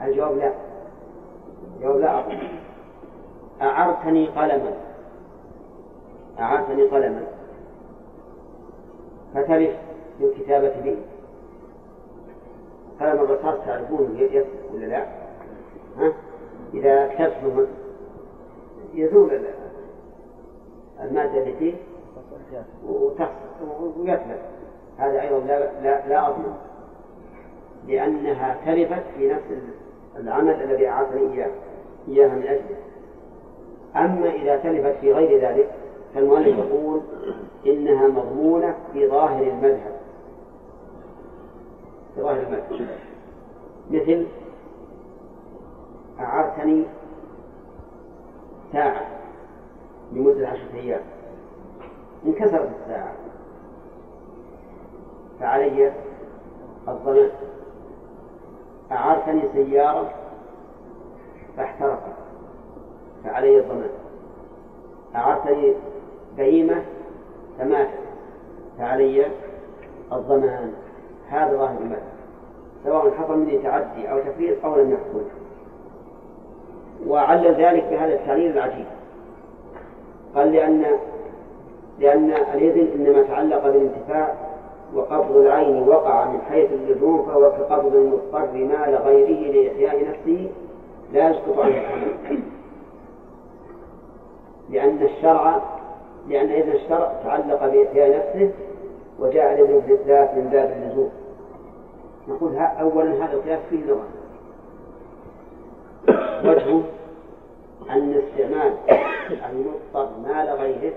الجواب لا. الجواب لا أضمن. أعرتني قلما. أعرتني قلما. فتلف بالكتابة به. قلم الرصاص تعرفون يكتب ولا لا؟ إذا كتبت يزول المادة اللي فيه ويتلف هذا أيضا لا لا, لا أضمن لأنها تلفت في نفس العمل الذي أعطني إياه إياها من أجله. أما إذا تلفت في غير ذلك فالمؤلف يقول إنها مضمونة في ظاهر المذهب. في ظاهر المذهب. مثل أعرتني ساعة لمدة عشرة أيام. انكسرت الساعة. فعلي الضمان أعارتني سيارة فاحترقت. فعلي الضمان أعارتني بهيمة فماتت فعلي الضمان هذا ظاهر المذهب سواء حصل مني تعدي أو تفريط أو لم يحصل. وعلل ذلك بهذا التعليل العجيب. قال لأن لأن الإذن إنما تعلق بالانتفاع وقبض العين وقع من حيث اللزوم فهو كقبض المضطر مال غيره لإحياء نفسه لا يسقط عنه الحمل. لأن الشرع لأن إذن الشرع تعلق بإحياء نفسه وجاء الإذن بالذات من باب اللزوم نقول أولا هذا القياس فيه نظر. وجهه أن استعمال المضطر مال غيره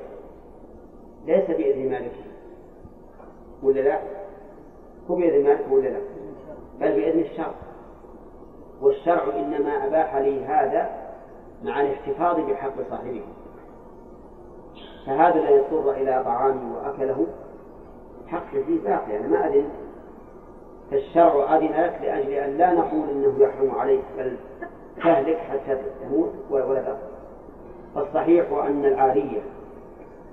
ليس بإذن مالكه ولا لا؟ هو بإذن مالك ولا لا؟ بل بإذن الشرع. والشرع إنما أباح لي هذا مع الاحتفاظ بحق صاحبه. فهذا الذي اضطر إلى طعامه وأكله. حق فيه باقي. أنا ما أذن فالشرع أذن لك لأجل أن لا نقول إنه يحرم عليك. بل تهلك حتى تموت ولا تأكل فالصحيح أن العارية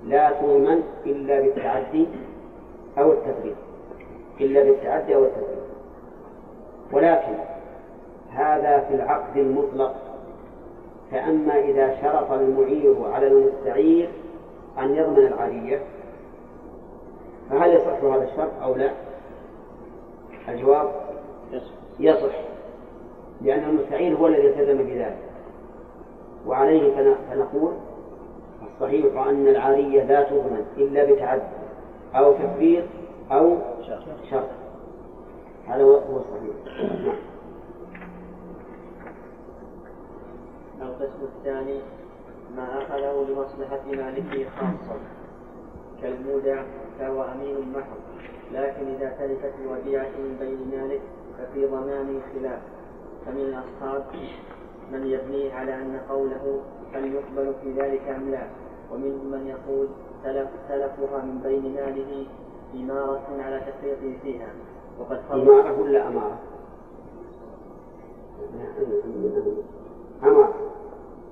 لا تؤمن إلا بالتعدي أو التفريط إلا بالتعدي أو التفريط ولكن هذا في العقد المطلق. فأما إذا شرط المعير على المستعير أن يضمن العارية فهل يصح هذا الشرط أو لا؟ الجواب؟ يصح. لأن المستعين هو الذي التزم بذلك. وعليه فنقول والصحيح أن العارية لا تضمن إلا بتعدي أو تكبير أو شرط. هذا هو الصحيح. نعم. القسم الثاني ما أخذه لمصلحة مالكه خاصة كالمودع فهو أمين محض لكن إذا تلفت الوديعة من بين مالك ففي ضمانه خلاف. فمن الأصحاب من يبنيه على أن قوله هل يقبل في ذلك أم لا؟ ومنهم من يقول تلف تلفها من بين ماله إمارة على تفريطه فيها. وقد إمارة ولا أمارة؟ أمارة؟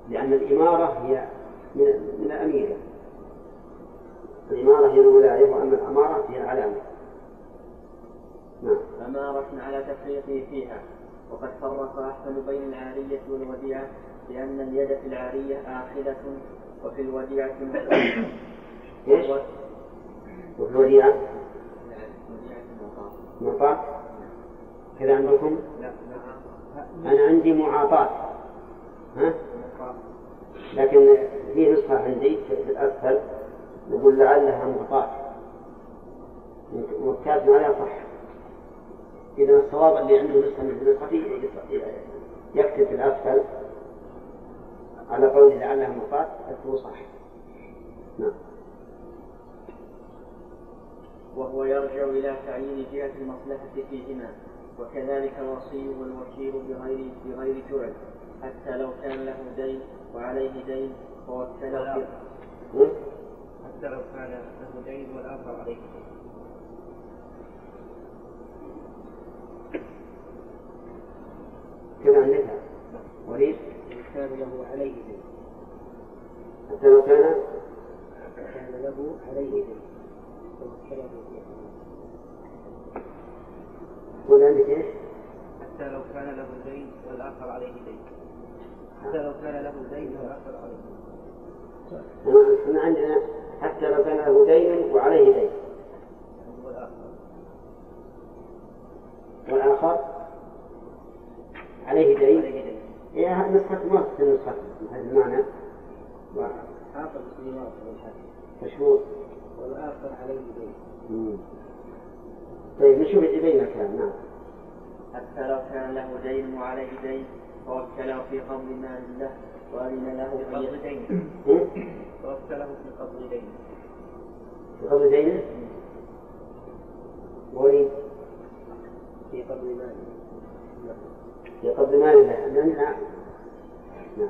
لأن الإمارة هي من من الأميرة الإمارة هي الولاية وأما الأمارة هي العلامة. نعم. أمارة على تفريطه فيها. وقد فرق أحسن بين العارية والوديعة لأن اليد في العارية آخذة وفي الوديعة إيش؟ وفي الوديعة؟ معطاة كذا عندكم؟ لا أنا عندي معاطاة ها؟ لكن في نسخة عندي في الأسفل نقول لعلها معطاة وكاتب عليها صح إذا الصواب اللي عنده نسخة من نسختي يكتب في الأسفل على قول لعلها معطاة أكتبه صح نعم. وهو يرجع إلى تعيين جهة المصلحة فيهما وكذلك الوصي والوكيل بغير بغير جعل حتى لو كان له دين وعليه دين ووكله حتى لو كان له دين والآخر عليه دين. كذا عندك وليد كان له عليه دين. حتى لو كان؟ كان له عليه دين. ولا عندك إيش؟ حتى لو كان له دين والآخر عليه دين. حتى لو كان له دين والآخر عليه دين. إحنا عندنا حتى لو كان له دين وعليه دين. والآخر؟ عليه دين هي نسخة ما في النسخة هذا المعنى. حافظ سليمان مشهور. والآخر عليه دين طيب نشوف بين الكلام نعم. حتى لو كان له دين وعليه دين فوكله في قبض مال له وأذن له في قبض دين فوكله في قبض دين في قبض دينه؟ ولي في قبض ماله في قبض مال الله نعم.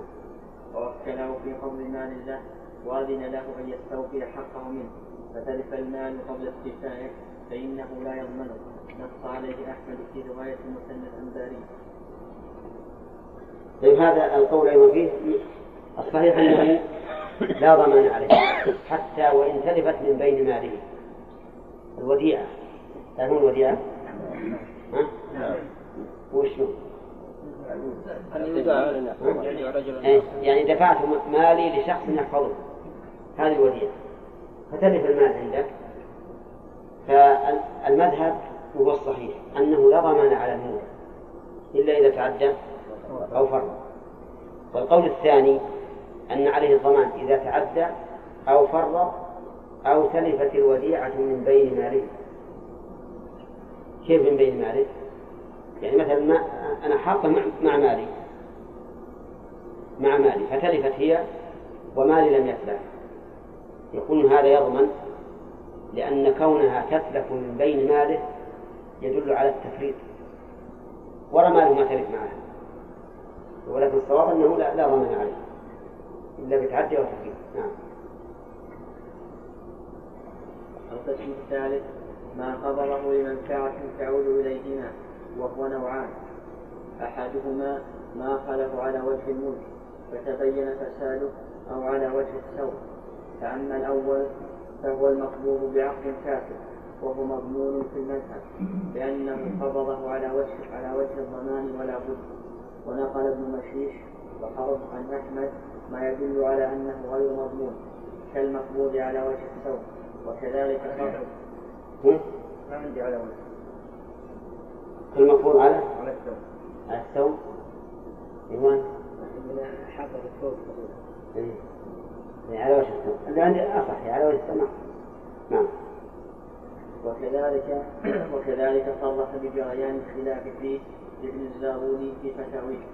ووكله في قبض مال الله وأذن له أن يستوفي حقه منه. فتلف المال قبل استيفائه فإنه لا يضمنه. نص عليه أحمد في رواية المثنى الأنباري. طيب هذا القول أيضا فيه. الصحيح أنه لا ضمان عليه حتى وإن تلفت من بين ماله. الوديعة. تعرفون الوديعة؟ ها؟ وشو؟ يعني دفعت مالي لشخص يحفظه. هذه الوديعة فتلف المال عندك. فالمذهب هو الصحيح أنه لا ضمان على المول إلا إذا تعدى أو فرط والقول الثاني أن عليه الضمان إذا تعدى أو فرط أو تلفت الوديعة من بين ماله. كيف من بين ماله؟ يعني مثلا ما أنا حاطة مع مالي. مع مالي. فتلفت هي ومالي لم يتلف يكون هذا يضمن لأن كونها تتلف من بين ماله يدل على التفريط. ولا ماله ما تلف معه. ولكن الصواب أنه لا, لا ضمان عليه. إلا بتعدي أو تفريط. نعم. القسم الثالث ما قبضه لمنفعة تعود إليهما وهو نوعان. أحدهما ما أخذه على وجه الملك فتبين فساده أو على وجه السوء فأما الأول فهو المقبول بعقد كافر وهو مضمون في المذهب لأنه قبضه على وجه على وجه الضمان ولا بد. ونقل ابن مشيش وحرم عن أحمد ما يدل على أنه غير مضمون كالمقبوض على وجه الثوب وكذلك ما عندي على وجه. المفروض على على الثوب. على الثوب. إيمان. حافظ الثوب يعني على وجه السماع اللي عندي أصح يعني على وجه السماع نعم. وكذلك وكذلك صرح بجريان الخلاف فيه ابن الزاروني في فتاويه.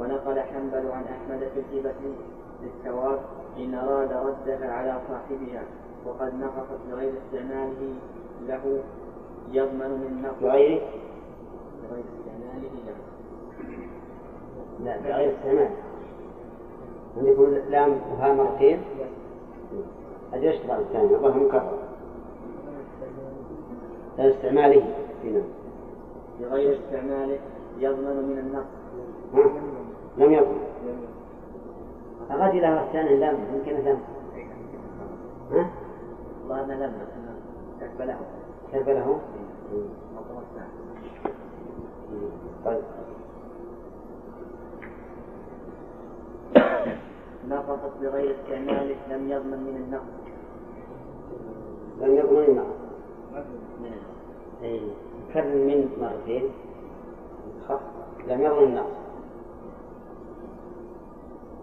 ونقل حنبل عن أحمد في الهبة للثواب إن أراد ردها على صاحبها. وقد نقصت بغير استعماله له يضمن من نقص. بغير بغير استعماله له لا بغير استعمال عندكم لام وها مرتين أجل اشتغل الثاني الظاهر مكرر. لا استعماله. هنا بغير استعماله يضمن من النقص؟ لم يضمن. أغاد إلى الثاني لام يمكن لام ها؟ والله أنا لم كتب له. كيف له؟ طيب. نقصت بغير استعماله لم يضمن من النقص. لم يضمن النقص. أي كرر من مرتين؟ خف. لم يضمن النقص.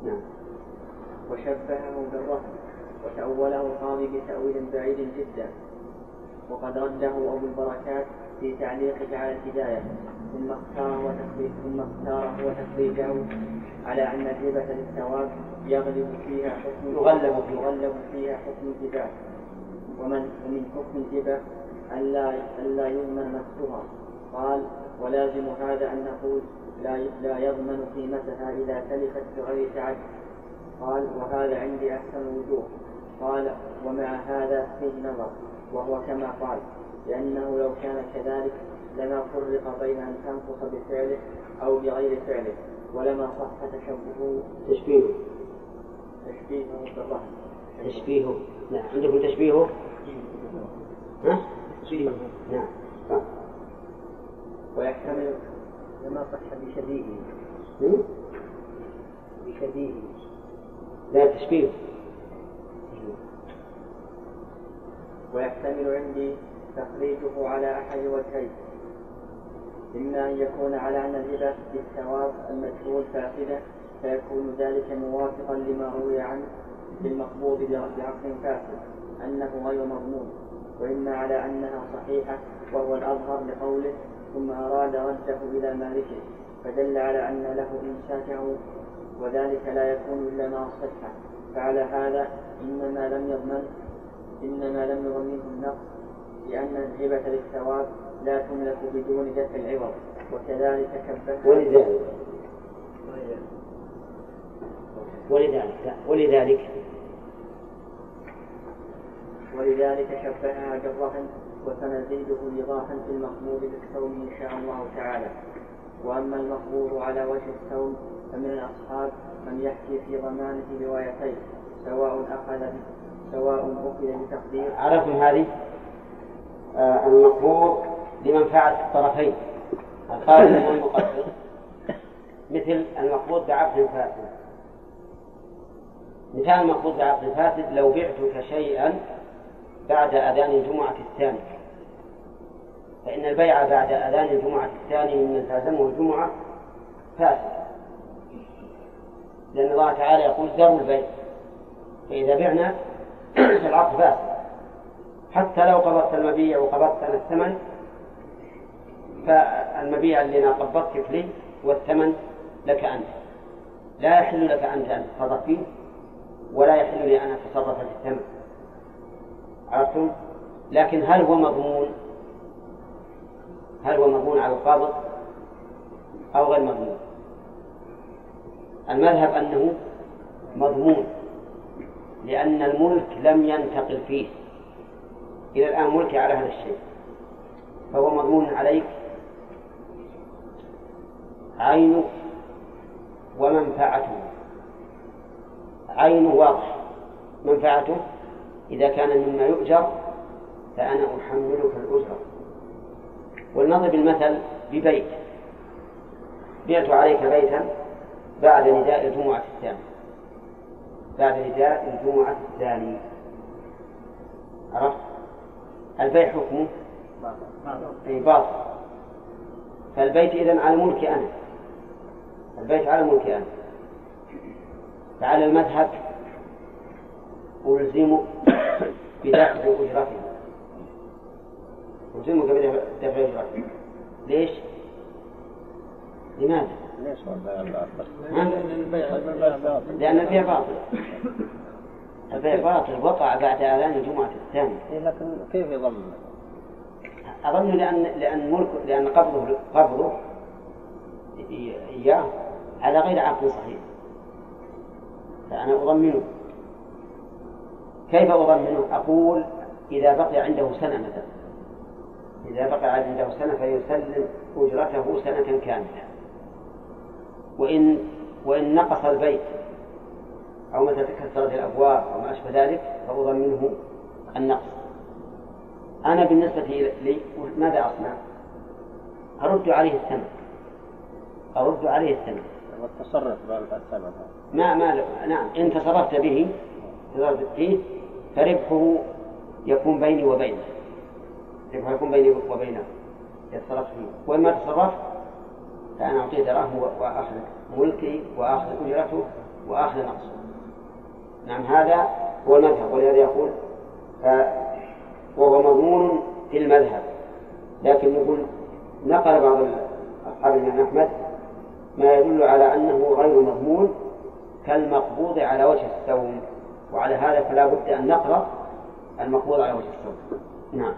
نعم. وشبهه بالرهن وتأوله القاضي بتأويل بعيد جدا. وقد رده أبو البركات في تعليقه على الهداية. ثم اختاره وتخريج ثم اختاره وتخريجه على أن الهبة للثواب يغلب فيها حكم يغلب. يغلب فيها حكم الهبة ومن ومن حكم الهبة ألا ألا يضمن نفسها. قال ولازم هذا أن نقول لا لا يضمن قيمتها إذا تلفت بغير تعد. قال وهذا عندي أحسن الوجوه قال ومع هذا فيه نظر. وهو كما قال لأنه لو كان كذلك لما فرق بين أن تنقص بفعله أو بغير فعله ولما صح تشبهه. تشبيهه. تشبيهه تشبيهه. نعم. عندكم تشبيهه؟ ها؟ تشبيهه. نعم. صح. ويحتمل لما صح بشبيهه؟ بشبيهه. لا تشبيه ويحتمل عندي تخريجه على أحد وجهين. إما أن يكون على أن الهبة بالثواب المجهول فاسدة فيكون ذلك موافقا لما روي عنه بالمقبوض بعقل فاسد أنه غير مضمون. وإما على أنها صحيحة وهو الأظهر لقوله ثم أراد رده إلى مالكه فدل على أن له إمساكه وذلك لا يكون إلا مع الصحة فعلى هذا إنما لم يضمن إنما لم يضمنه النقص لأن الهبة للثواب لا تملك بدون دفع العوض وكذلك كبه ولذلك. ولذلك لا ولذلك. ولذلك شبهها بالرهن وسنزيده إيضاحا في المقبول بالثوم إن شاء الله تعالى. وأما المقبول على وجه الثوم فمن الأصحاب من يحكي في ضمانة روايتين سواء أخذ سواء أخذ بتقدير. عرفتم هذه؟ المقبوض لمنفعة الطرفين. الخالد والمقدر مثل المقبوض بعقد فاسد. مثال المقبوض بعقد فاسد لو بعتك شيئا بعد أذان الجمعة الثاني. فإن البيع بعد أذان الجمعة الثاني ممن تلزمه الجمعة فاسد. لأن الله تعالى يقول ذروا البيع. فإذا بعنا فالعقد فاسد. حتى لو قبضت المبيع وقبضت أنا الثمن فالمبيع اللي أنا قبضتك لي والثمن لك أنت لا يحل لك أنت أن تتصرف فيه ولا يحل لي أن أتصرف في الثمن عرفتم؟ لكن هل هو مضمون؟ هل هو مضمون على القابض أو غير مضمون؟ المذهب أنه مضمون لأن الملك لم ينتقل فيه إلى الآن ملكي على هذا الشيء. فهو مضمون عليك. عينه ومنفعته. عينه واضح. منفعته؟ إذا كان مما يؤجر فأنا أحملك الأجرة ولنضرب المثل ببيت. بعت عليك بيتا بعد نداء الجمعة الثاني بعد نداء الجمعة الثاني عرفت؟ البيع حكمه؟ أي باطل. فالبيت إذن على ملكي أنا. البيت على ملكي أنا. فعلى المذهب ألزمك بدفع أجرته. ألزمك بدفع أجرته. ليش؟ لماذا؟ لأن البيع باطل. البيع باطل وقع بعد أذان الجمعة الثانية. إيه، لكن كيف يضمن؟ أظن لأن لأن ملك لأن قبضه قبضه إياه على غير عقد صحيح. فأنا أضمنه. كيف أضمنه؟ أقول إذا بقي عنده سنة مثلا. إذا بقي عنده سنة فيسلم أجرته سنة كاملة. وإن وإن نقص البيت أو متى تكسرت الأبواب أو ما أشبه ذلك فأضمنه النقص. أنا بالنسبة لي ماذا أصنع؟ أرد عليه الثمن أرد عليه الثمن والتصرف بالثمن ما ما نعم. إن تصرفت به تصرفت فيه فربحه يكون بيني وبينه. ربحه يكون بيني وبينه. يتصرف فيه. وإن ما تصرفت فأنا أعطيه دراهم وآخذ ملكي وآخذ أجرته وآخذ نقصه. نعم هذا هو المذهب. ولهذا يقول وهو مضمون في المذهب. لكن نقول نقل بعض أصحاب الإمام أحمد ما يدل على أنه غير مضمون كالمقبوض على وجه السوم وعلى هذا فلا بد أن نقرأ المقبوض على وجه السوم نعم.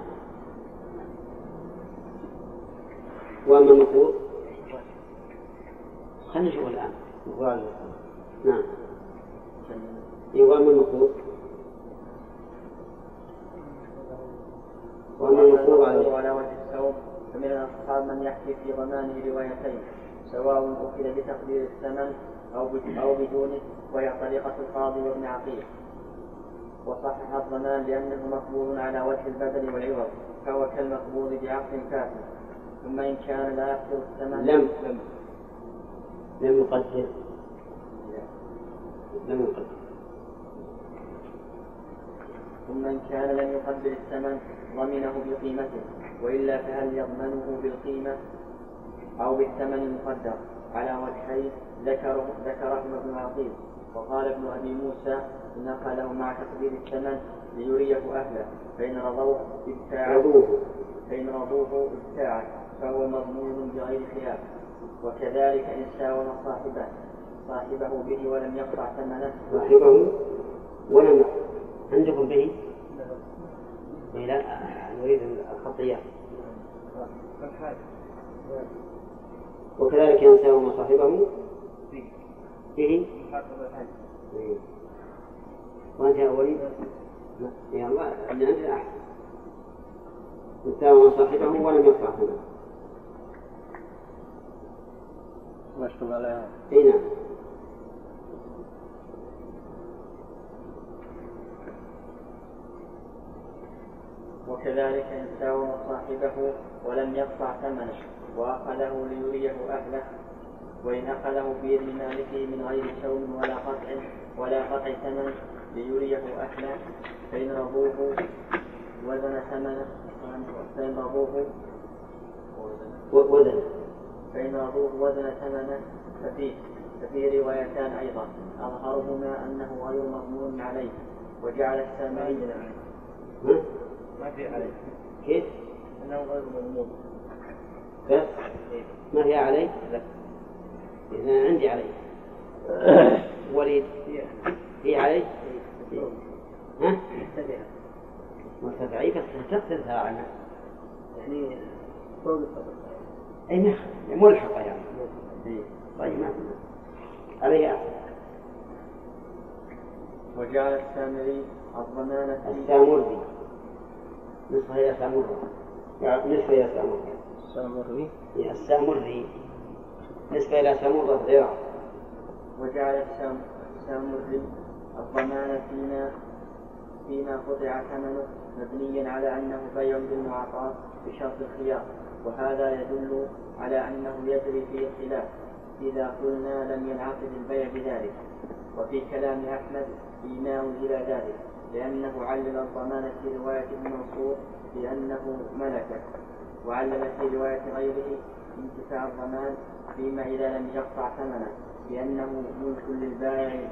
وأما المقبوض؟ خلينا نشوف الآن. نعم. وأما المقبوض وأما المفروض على وجه الثوب فمن الأصحاب من يحكي في ضمانه روايتين سواء أخذ بتقدير الثمن أو أو بدونه وهي طريقة القاضي وابن عقيل. وصحح الضمان لأنه مقبول على وجه البدل والعوض فهو كالمقبول بعقد كافر ثم إن كان لا يقدر الثمن. لم لم لم يقدر. لم يقدر. ثم إن كان لم يقدر الثمن ضمنه بقيمته وإلا فهل يضمنه بالقيمة أو بالثمن المقدر؟ على وجهين ذكره ذكرهما ابن عقيل وقال ابن أبي موسى نقله مع تقدير الثمن ليريه أهله فإن رضوه ابتاعه فإن رضوه ابتاعه فهو مضمون بغير خلاف وكذلك إن ساوم صاحبه صاحبه به ولم يقطع ثمنه. صاحبه ولم عندكم به؟ لا نريد الخطيات وكذلك ينسى صاحبه به وأنت يا وليد؟ يا الله أن أنت أحسن. ينسى صاحبه ولم يقطع ثمنه مشتوم عليها اي نعم. وكذلك إن ساوم صاحبه ولم يقطع ثمنه وأخذه ليريه أهله وإن أخذه بإذن مالكه من غير سوم ولا قطع ولا قطع ثمن ليريه أهله فإن رضوه وزن ثمنه فإن رضوه وزن فإن رضوه وزن ثمنه ففيه ففيه روايتان أيضا أظهرهما أنه غير مضمون عليه وجعل السامري ما في عليه. كيف؟ أنه غير مضمون بس ما هي عليه؟ لا. إذا عندي عليه. وليد. هي. عليه؟ ها؟ مرتفعي بس تختلف عنها. يعني فوق أي ملحقة يعني طيب ما عليه. أحسن وجعل السامري الضمانة السامري. نصف هي سامرة نصف سامرة سامري هي السامري نسبة إلى سامرة في العراق. وجعل السامري الضمان فيما فيما قطع ثمنه مبنيا على أنه بيع بالمعاطاة بشرط الخيار. وهذا يدل على أنه يجري فيه الخلاف إذا قلنا لم ينعقد البيع بذلك. وفي كلام أحمد إيماء إلى ذلك. لأنه علل الضمان في رواية ابن منصور بأنه ملكه وعلل في رواية غيره انتفاع الضمان فيما إذا لم يقطع ثمنه لأنه ملك للبائع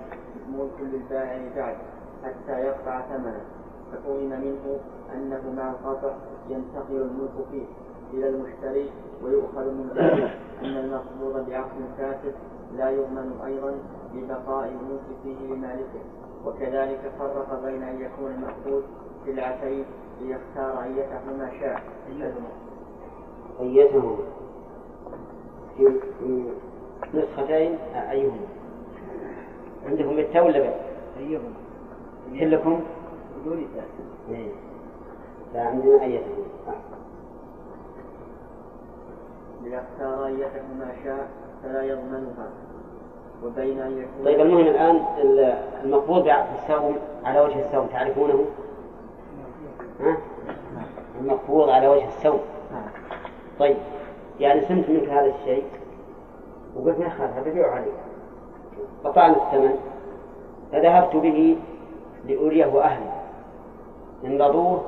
ملك للبائع بعد حتى يقطع ثمنه. ففهم منه أنه مع القطع ينتقل الملك فيه إلى المشتري ويؤخذ من ذلك أن المقبوض بعقد فاسد لا يضمن أيضا ببقاء الملك فيه لمالكه. وكذلك فرق بين أن يكون المأخوذ سلعتين ليختار أيتهما شاء أيتهما. في نسختين أيهما. عندكم بالتاء ولا باء؟ أيهما. كلكم؟ بدون تاء إيه. فعندنا أيتهما. ليختار أيتهما شاء فلا يضمنها. طيب المهم الآن المقبوض بالسوم على وجه السوم تعرفونه؟ ها؟ المقبوض على وجه السوم طيب يعني سمت منك هذا الشيء وقلت يا أخي هذا ببيعه عليك قطعنا الثمن فذهبت به لأريه أهلي. إن رضوه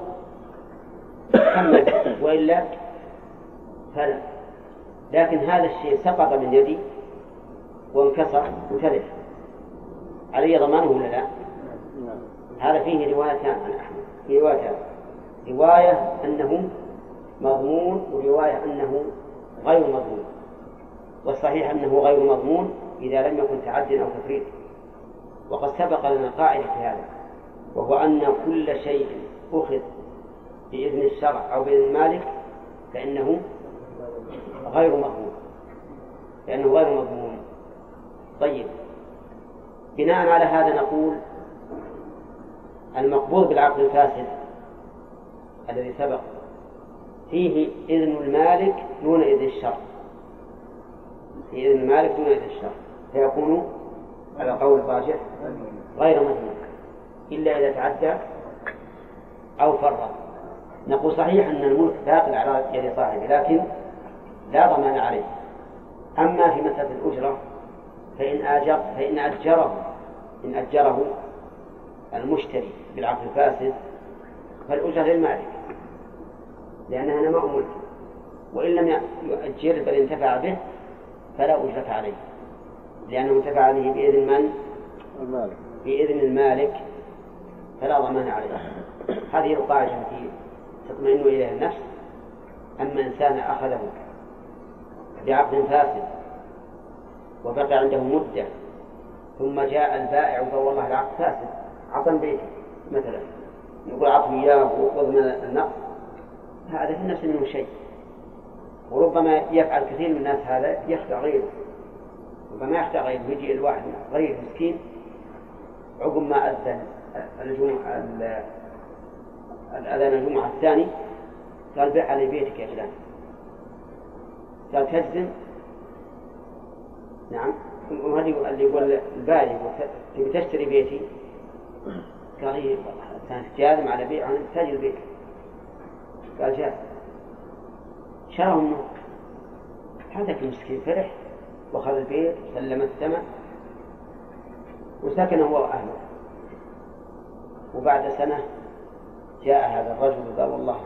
كمل وإلا فلا. لكن هذا الشيء سقط من يدي. وانكسر وتلف علي ضمانه ولا لا؟ هذا فيه روايتان عن أحمد. في روايتان رواية أنه مضمون ورواية أنه غير مضمون. والصحيح أنه غير مضمون إذا لم يكن تعد أو تفريط. وقد سبق لنا قاعدة في هذا وهو أن كل شيء أخذ بإذن الشرع أو بإذن المالك فإنه غير مضمون. لأنه غير مضمون. طيب. بناء على هذا نقول المقبوض بالعقد الفاسد الذي سبق فيه إذن المالك دون إذن الشرع. في إذن المالك دون إذن الشرع. فيكون على قول الراجح غير مضمون إلا إذا تعدى أو فرط نقول صحيح أن الملك باق على يد صاحبه لكن لا ضمان عليه. أما في مسألة الأجرة فإن أجر فإن أجره إن أجره المشتري بالعقد الفاسد فالأجرة للمالك لأنها نماء ملك وإن لم يؤجر بل انتفع به فلا أجرة عليه لأنه انتفع به بإذن من؟ المالك. بإذن المالك فلا ضمان عليه. هذه القاعدة التي تطمئن إليها النفس أما إنسان أخذه بعقد فاسد وبقي عنده مدة ثم جاء البائع وقال والله العقد فاسد. عطم بيتي مثلا. يقول أعطني إياه وضمن النقص. هذا في النفس منه شيء. وربما يفعل كثير من الناس هذا يخدع غيره. ربما يخدع غيره. يجي الواحد غريب مسكين عقب ما أذن الجمعة الأذان الجمعة الثاني قال بيع علي بيتك يا فلان. قال تجزم نعم. وهذه اللي يقول البالي تبي تشتري بيتي. قال إيه كانت جازم على بيع عن تاج البيت. قال جاء شراه منه هذاك المسكين فرح وأخذ البيت وسلم الثمن وسكن هو وأهله. وبعد سنة جاء هذا الرجل وقال والله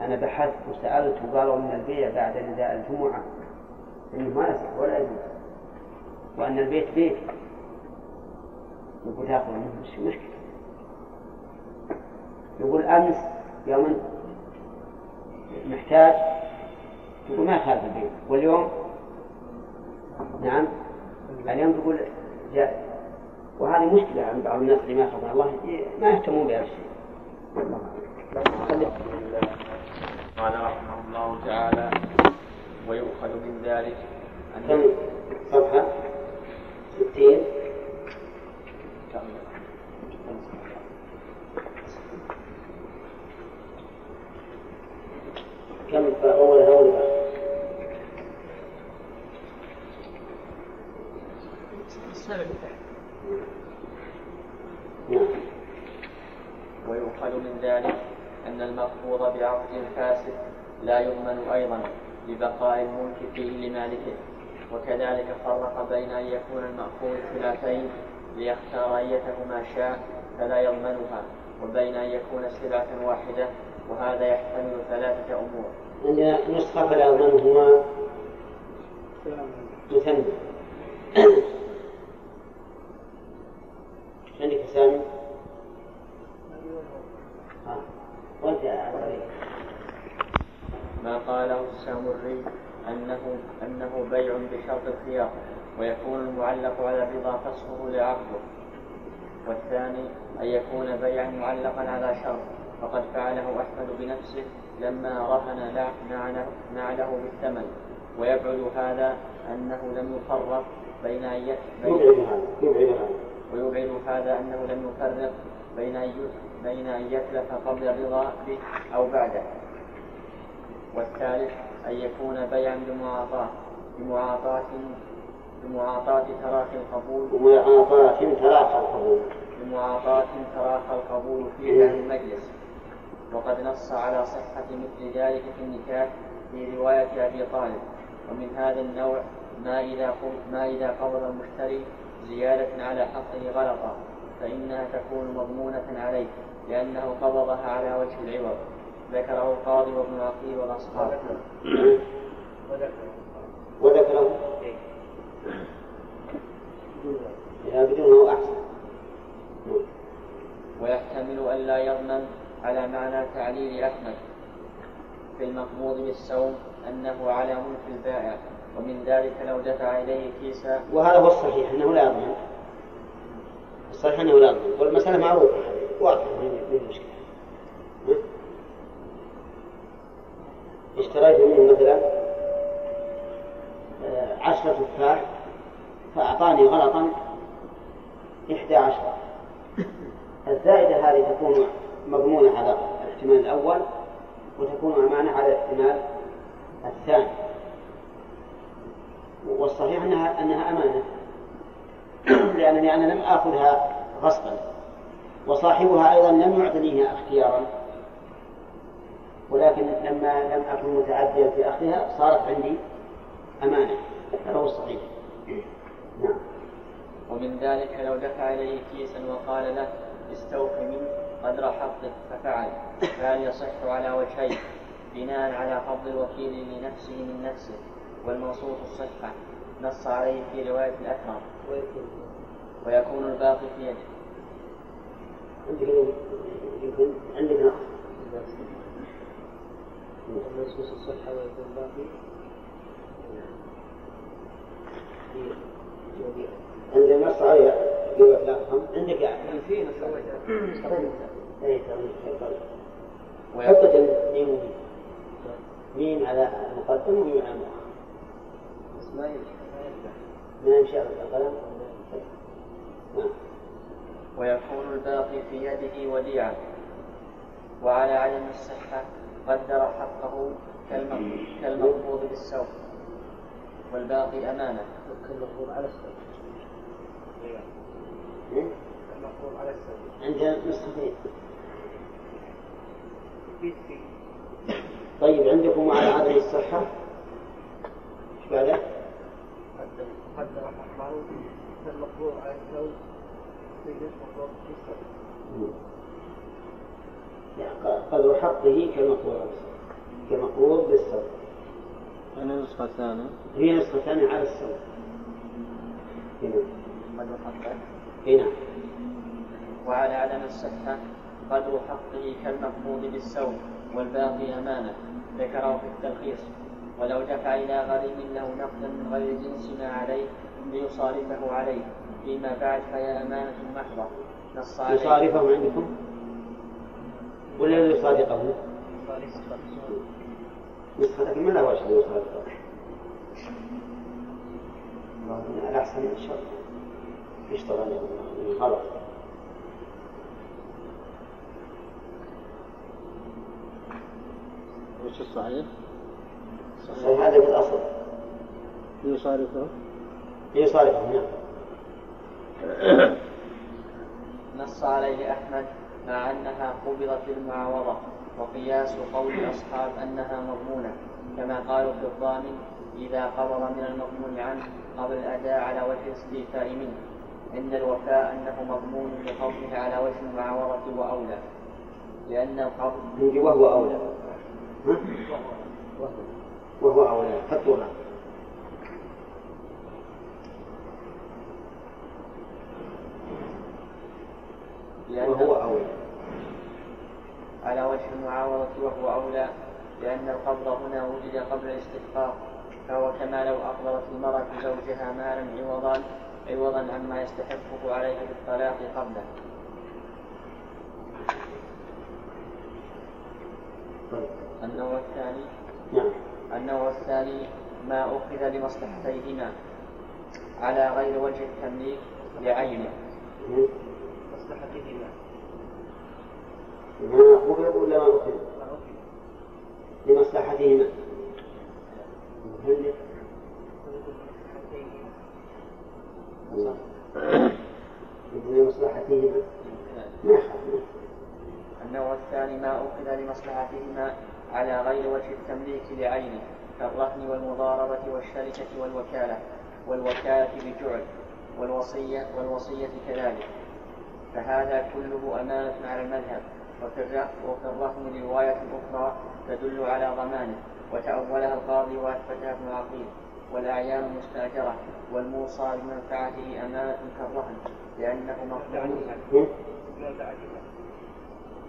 أنا بحثت وسألت وقالوا إن البيع بعد نداء الجمعة إنه ما يصح ولا يجوز. وأن البيت بيت يقول تاخذ منه مش مشكلة. يقول أمس يوم محتاج. تقول ما خالف البيت. واليوم نعم. اليوم تقول جاء. وهذه مشكلة عند بعض الناس اللي ما يخافون. الله ما يهتمون بهذا الشيء. قال رحمه الله تعالى ويؤخذ من ذلك أن صفحة ستين كم أول أول نعم. ويؤخذ من ذلك أن المقبوض بعقد فاسد لا يضمن أيضا لبقاء الملك فيه لمالكه. وكذلك فرق بين أن يكون المأخوذ سلعتين ليختار أيتهما شاء فلا يضمنها وبين أن يكون سلعة واحدة وهذا يحتمل ثلاثة أمور. عندنا نسخة فلا يضمنهما. مثنى عندك سامي أنه بيع بشرط الخيار ويكون المعلق على الرضا فسخه لعقده والثاني أن يكون بيعا معلقا على شرط فقد فعله أحمد بنفسه لما رهن نعله بالثمن. ويبعد هذا أنه لم يفرق بين أن ويبعد هذا أنه لم يفرق بين أن بين أن يتلف قبل الرضا به أو بعده. والثالث أن يكون بيعا بمعاطاة بمعاطاة بمعاطاة تراخي القبول. بمعاطاة تراخى القبول. بمعاطاة تراخى القبول في عن المجلس. وقد نص على صحة مثل ذلك في النكاح في رواية أبي طالب. ومن هذا النوع ما إذا ما إذا قبض المشتري زيادة على حقه غلطا فإنها تكون مضمونة عليه لأنه قبضها على وجه العوض. ذكره القاضي وابن عقيل والأصحاب. وذكره؟ إذا بدونه أحسن. ويحتمل أن لا يضمن على معنى تعليل أحمد في المقبوض بالسوم أنه على ملك البائع ومن ذلك لو دفع إليه كيسا. وهذا هو الصحيح أنه لا يضمن. الصحيح أنه لا يضمن والمسألة معروفة واضحة من المشكلة اشتريت منه مثلا آه، عشرة تفاح فأعطاني غلطا إحدى عشرة. الزائدة هذه تكون مضمونة على الاحتمال الأول وتكون أمانة على الاحتمال الثاني. والصحيح أنها أنها أمانة. لأنني أنا لم آخذها غصبا. وصاحبها أيضا لم يعطنيها اختيارا. ولكن لما لم أكن متعديا في أخذها صارت عندي أمانة. هذا هو الصحيح. نعم. ومن ذلك لو دفع إليه كيسا وقال له استوفي منه قدر حقك ففعل. فهل يصح على وجهين بناء على قبض الوكيل لنفسه من نفسه والموصوف الصحة. نص عليه في رواية الأكرم. ويكون الباقي في يده. عندك نقص الصحة ويكون باقي عند النص عليها عندك يعني في نص اي حط ميم وميم ميم على المقدم وميم على المؤخر بس ما يمشي ما يمشي على القلم نعم ويكون الباقي في يده وديعة. وعلى عدم الصحة قدر حقه كالمقبوض بالسوق. والباقي أمانة. كالمقبوض على السوق. على السوق عندنا نسختين طيب عندكم على عدم الصحة؟ إيش بعده؟ قدر حقه كالمقبوض على السوق قدر حقه كالمقبوض كمقبوض بالسوق يعني نسخة ثانية. هي نسخة ثانية على السوق هنا. قدر حقه. هنا وعلى عدم الصحة قدر حقه كالمقبوض بالسوق والباقي أمانة. ذكره في التلخيص. ولو دفع إلى غريم له نقدا من غير جنس ما عليه ليصارفه عليه. فيما بعد فهي أمانة محضة. نص عليه. يصارفه عندكم؟ ولا يصادقه؟ نسخة لكن ما له وجه يصادقه الأحسن إن شاء الله. يشتغل خلاص وش الصحيح؟ صحيح هذا بالأصل يصارفه؟ يصارفه نعم. نص عليه أحمد مع أنها قبضت المعاوضة وقياس قول الأصحاب أنها مضمونة كما قالوا في الضامن إذا قبض من المضمون عنه قبل الأداء على وجه الاستيفاء منه. عند الوفاء أنه مضمون لقبضه على وجه المعاوضة وأولى. لأن القبض وهو أولى. وهو أولى. حطوها وهو أولى. على وجه المعاوضة وهو أولى. لأن القبض هنا وجد قبل الاستحقاق فهو كما لو أقبضت المرأة زوجها مالا عوضا عوضا عما يستحقه عليها بالطلاق قبله. طيب. النوع الثاني؟ نعم. النوع الثاني ما أخذ لمصلحتيهما على غير وجه التمليك لعينه. مصلحتهما. ما أخذ ولا ما أخذ؟ لمصلحتهما. النوع الثاني ما أخذ لمصلحتهما على غير وجه التمليك لعينه كالرهن والمضاربة والشركة والوكالة والوكالة بجعل والوصية والوصية كذلك. فهذا كله أمانة على المذهب وفي الر- وفي الرهن رواية أخرى تدل على ضمانه وتأولها القاضي وأثبتها ابن عقيل والأعيان المستأجرة والموصى بمنفعته أمانة كالرهن لأنه هم؟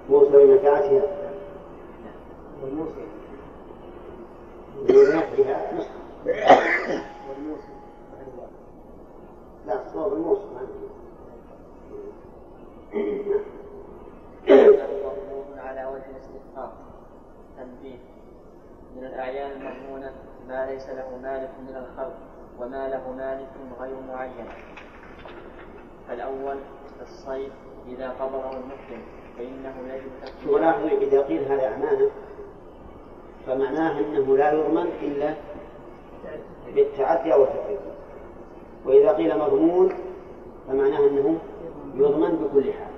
موصى بمنفعتها والموصي بنفعها نسخة والموصي لا صوب الموصى على وجه الاستحقاق تنبيه. من الأعيان المضمونة ما ليس له مالك من الخلق. وما له مالك غير معين. الأول الصيد إذا قبضه المسلم فإنه يجب تقديم ولاحظوا إذا قيل هذا أمانة فمعناه أنه لا يضمن إلا بالتعدي أو التفريط وإذا قيل مضمون فمعناه أنه يضمن بكل حال.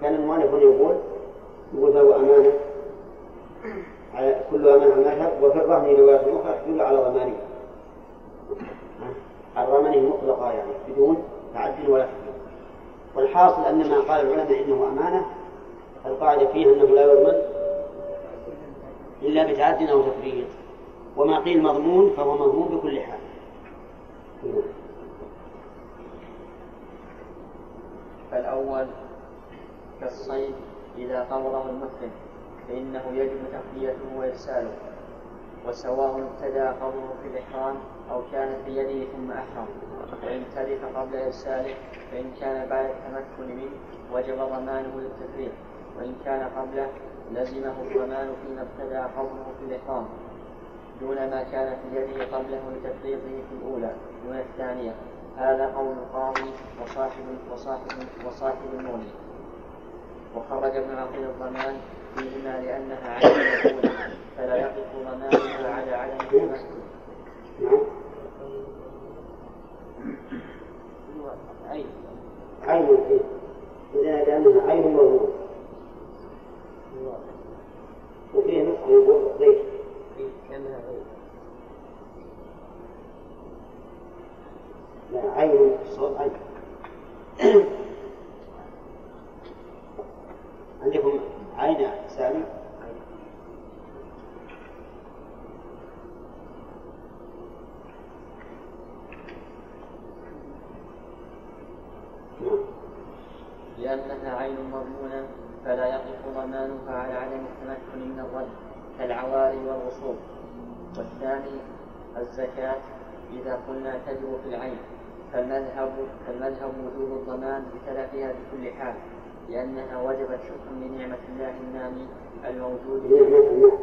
كان المؤلف هنا يقول يقول فهو أمانة على كل أمانة على المذهب وفي الرهن روايات أخرى تدل على ضمانه ضمانه مطلقة يعني بدون تعد ولا تفريط والحاصل أن ما قال العلماء إنه أمانة القاعدة فيها أنه لا يضمن إلا بتعد أو تفريط. وما قيل مضمون فهو مضمون بكل حال. فالأول كالصيد إذا قبضه المسلم فإنه يجب تخليته وإرساله. وسواء ابتدأ قبضه في الإحرام أو كان في يده ثم أحرم. وإن تلف قبل إرساله فإن كان بعد التمكن منه وجب ضمانه للتفريق. وإن كان قبله لزمه الضمان فيما ابتدأ قبضه في الإحرام. دون ما كان في يده قبله لتفريطه في الأولى. دون الثانية. هذا قول القاضي وصاحب وصاحب وصاحب المولي وخرج ابن عقيل الضمان فيهما لأنها عين الأولى. فلا يقف ضمانها على عدم التمكن. عين. عين إيه؟ لأنها عين مضمون وفيه نسخة يقول غير. لا عين صوت عين. عندكم عين سامي؟ لأنها عين مضمونة فلا يقف ضمانها على عدم التمكن من الرد كالعواري والغصوب. والثاني الزكاة إذا قلنا تجب في العين. فالمذهب فالمذهب وجوب الضمان بتلفها بكل حال لأنها وجبت شكرا لنعمة الله النامي الموجود في نعمة الله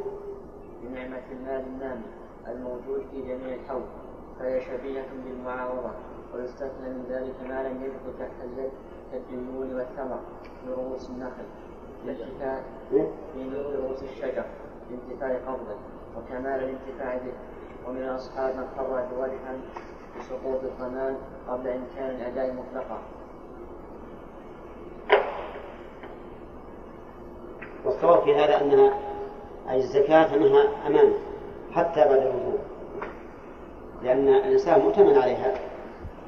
بنعمة المال النامي الموجود في جميع الحول فهي شبيهة بالمعاوضة. ويستثنى من ذلك ما لم يدخل تحت اليد كالديون والثمر في رؤوس النخل لانتفاع إيه؟ في مثل رؤوس الشجر لانتفاع قبضه وكمال الانتفاع به. ومن الأصحاب من خرج وجها بسقوط الضمان قبل إمكان الأداء مطلقا والصواب في هذا أنها أي الزكاة أنها أمانة حتى بعد الوجوب لأن الإنسان مؤتمن عليها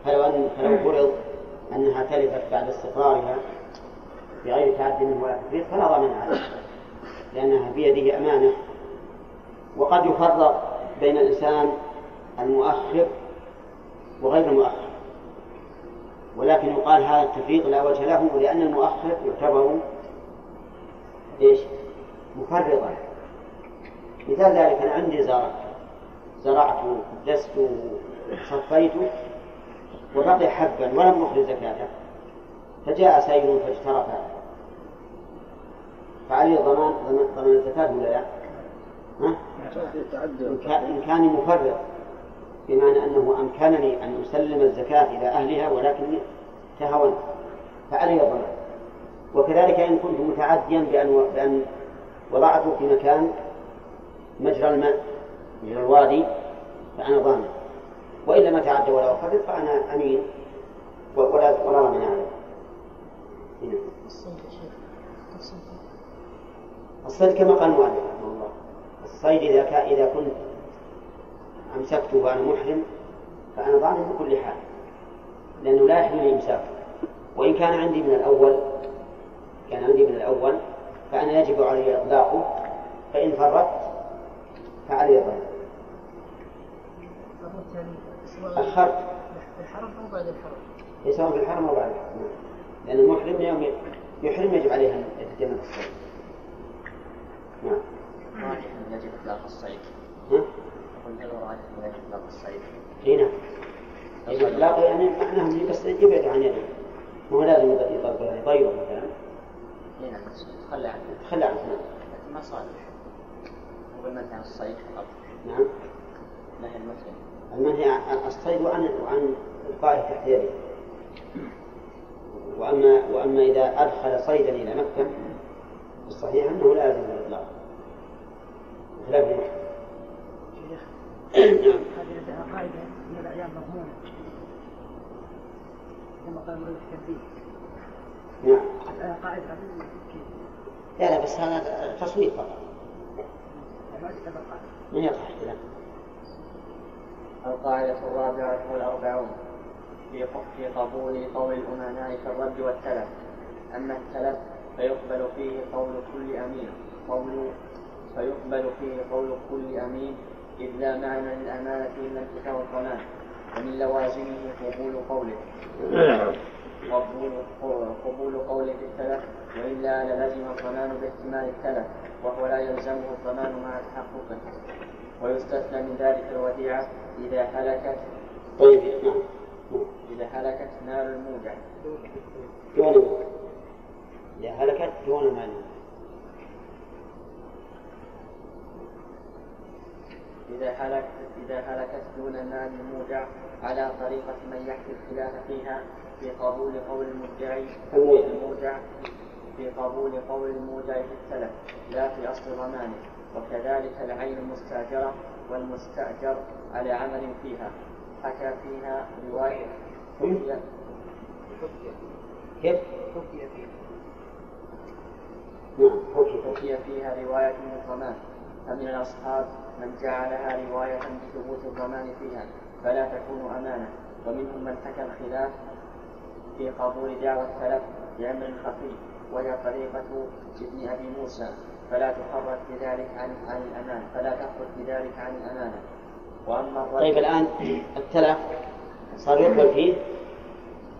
فلو أن فلو فرض أنها تلفت بعد استقرارها بغير تعد ولا تفريط فلا ضمان عليها لأنها بيده أمانة. وقد يفرق بين الإنسان المؤخر وغير المؤخر. ولكن يقال هذا التفريط لا وجه له لأن المؤخر يعتبر إيش؟ مفرطا. مثال ذلك أنا عندي زرع. زرعته دسته صفيته وبقي حبا ولم أخرج زكاته فجاء سيل فاجترفه فعلي ضمان ضمان الزكاة ولا لا؟ ها؟ إن كان مفرط بمعنى أنه أمكنني أن أسلم الزكاة إلى أهلها ولكني تهاونت. فعلي ضمان. وكذلك إن كنت متعديا بأن بأن وضعته في مكان مجرى الماء مجرى الوادي فأنا ضامن. وإذا ما تعدى ولا أفرط فأنا أمين. ولا ولا ضامن عليه. الصيد كما قال المؤلف رحمه الله. الصيد إذا كان إذا كنت أمسكته وأنا محرم فأنا ضامن بكل حال. لأنه لا يحل لي إمساكه وإن كان عندي من الأول كان عندي من الأول فأنا يجب علي إطلاقه. فإن فرطت فعلي الضمان أخرت في الحرم أو بعد الحرم؟ سواء في الحرم أو بعد الحرم. لأن المحرم يوم يحرم يجب عليه أن يتجنب الصيد. نعم. راجح يجب إطلاق الصيد. ها؟ يقول راجح يجب إطلاق الصيد؟ اي نعم. الإطلاق يعني معناه بس يبعد عن يده. مو لازم يطلق يطيره مثلا. اي نعم تخلى عنه. تخلى عنه لكن ما صالح وبالمنهي عن الصيد فقط. نعم. نهي المسلم المنهي عن الصيد وعن وعن إبقائه تحت يده وأما وأما إذا أدخل صيدا إلى مكة الصحيح أنه لا يلزم الإطلاق. بخلاف المحرم نعم. هذه قاعدة من الأعيان مضمونة. كما قال مريض التنبيه نعم. قاعدة لا لا بس هذا تصوير فقط. ما يصح كذا القاعدة الرابعة والأربعون في في قبول قول الأمناء في الرد والتلف. أما التلف فيقبل فيه قول كل أمين قول فيقبل فيه قول كل أمين إذ لا معنى للأمانة إلا انتفاء الضمان ومن لوازمه قبول قوله. قبول قبول قوله في التلف وإلا للزم الضمان باحتمال التلف وهو لا يلزمه الضمان مع تحققه. ويستثنى من ذلك الوديعة إذا هلكت طيب نعم. إذا هلكت نار الموجع دون مال إذا هلكت دون مال إذا هلكت إذا هلكت دون المال المودع على طريقة من يحكي الخلاف فيها في قبول قول المدعي. المودع في قبول قول المودع في التلف لا في أصل ضمانه. وكذلك العين المستأجرة والمستأجر على عمل فيها. حكى فيها رواية حكي كيف؟ توفي فيه نعم حكي حكي فيها رواية من الضمان. فمن الأصحاب من جعلها رواية بثبوت الضمان فيها فلا تكون أمانة. ومنهم من حكى الخلاف في قبول دعوى التلف بأمر خفي وهي طريقة ابن أبي موسى. فلا تخرج بذلك عن عن الأمانة فلا تخرج بذلك عن الأمانة. وأما طيب الآن التلف. صار يقبل فيه.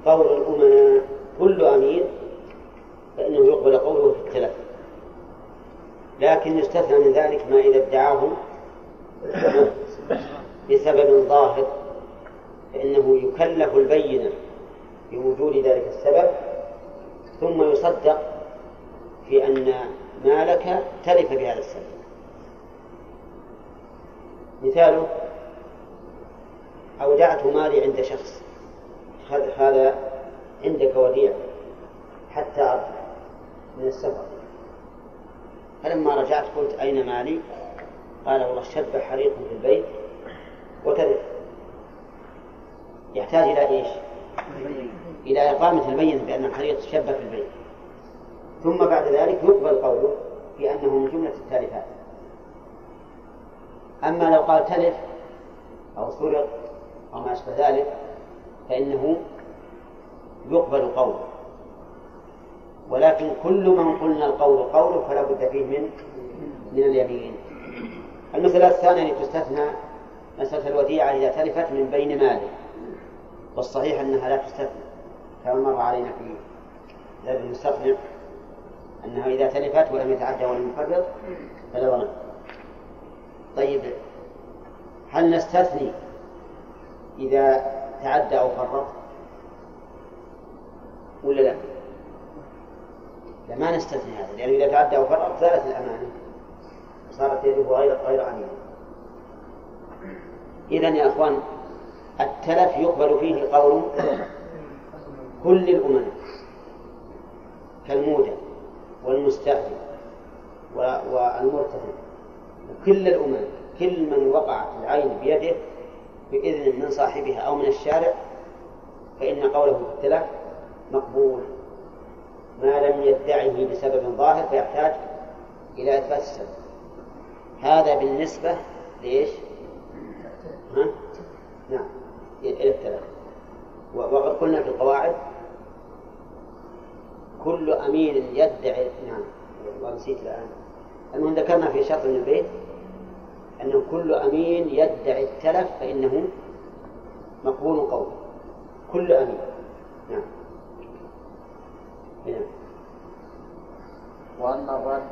قول الأمناء كل أمين فإنه يقبل قوله في التلف. لكن يستثنى من ذلك ما إذا ادعاه بسبب ظاهر فإنه يكلف البينة بوجود ذلك السبب ثم يصدق في أن مالك تلف بهذا السبب مثاله أودعت مالي عند شخص هذا عندك وديع حتى أرجع من السفر فلما رجعت قلت أين مالي؟ قال والله شب حريق في البيت وتلف يحتاج إلى إيش؟ إلى إقامة البين بأن الحريق شب في البيت ثم بعد ذلك يقبل قوله في أنه من جملة التالفات أما لو قال تلف أو سرق أو ما أشبه ذلك فإنه يقبل قوله. ولكن كل من قلنا القول قوله فلا بد فيه من من اليمين المسألة الثانية التي تستثنى مسألة الوديعة إذا تلفت من بين ماله. والصحيح أنها لا تستثنى. كما مر علينا في ذلك المستقنع أنها إذا تلفت ولم يتعدى ولم يفرط فلا ضمان طيب هل نستثني إذا تعدى أو فرط؟ ولا لا؟ لا ما نستثني هذا لأنه إذا تعدى أو فرط زالت الأمانة. صارت يده غير غير أمينة إذا يا أخوان التلف يقبل فيه قول كل الأمناء كالمودع والمستأذن والمرتهن كل الأمم كل من وقعت العين بيده بإذن من صاحبها أو من الشارع فإن قوله التلف مقبول ما لم يدعه بسبب ظاهر فيحتاج إلى إثبات السبب هذا بالنسبة لإيش؟ ها؟ نعم إلى التلف وقد قلنا في القواعد كل أمين يدعي نعم والله نسيت الآن. المهم ذكرنا في شرط من البيت أنه كل أمين يدعي التلف فإنه مقبول قوله. كل أمين نعم. نعم. وأما الرد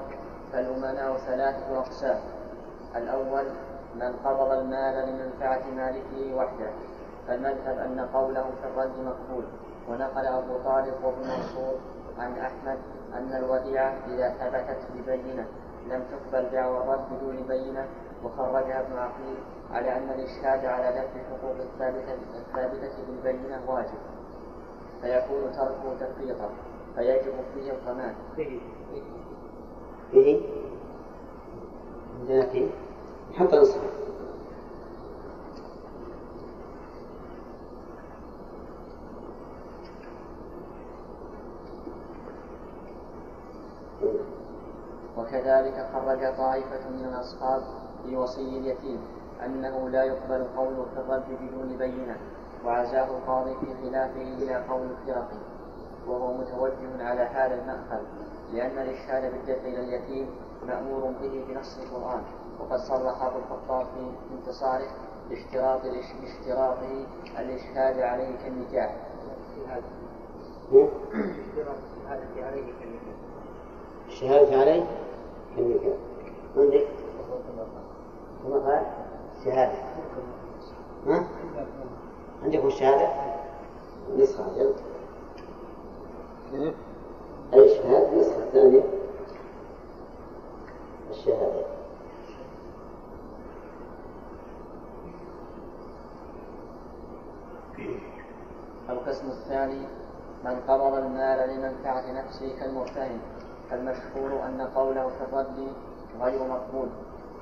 فالأمناء ثلاثة أقسام. الأول من قبض المال لمنفعة مالكه وحده. فالمذهب أن قوله في الرد مقبول. ونقل أبو طالب وابن منصور عن أحمد أن الوديعة إذا ثبتت ببينة لم تقبل دعوى الرد بدون بينة وخرجها ابن عقيل على أن الإشهاد على دفع الحقوق الثابتة الثابتة بالبينة واجب فيكون تركه تفريطا فيجب فيه الضمان فيه عندنا فيه نحط نصف وكذلك خرج طائفة من الأصحاب في وصي اليتيم أنه لا يقبل قوله في الرد بدون بينة وعزاه القاضي في خلافه إلى قول الفرقي وهو متوجه على هذا المأخذ لأن الإشهاد بالدفع إلى اليتيم مأمور به بنص القرآن وقد صرح أبو الخطاب في انتصاره باشتراط باشتراطه الإشهاد عليه كالنكاح. الشهادة عليه كالنكاح. عندك؟ كما قال شهادة. ها؟ عندكم الشهادة؟ نسخة أجل الشهادة النسخة الثانية الشهادة. القسم الثاني من قبض المال لمنفعة نفسه كالمرتهن. فالمشهور أن قوله في الرد غير مقبول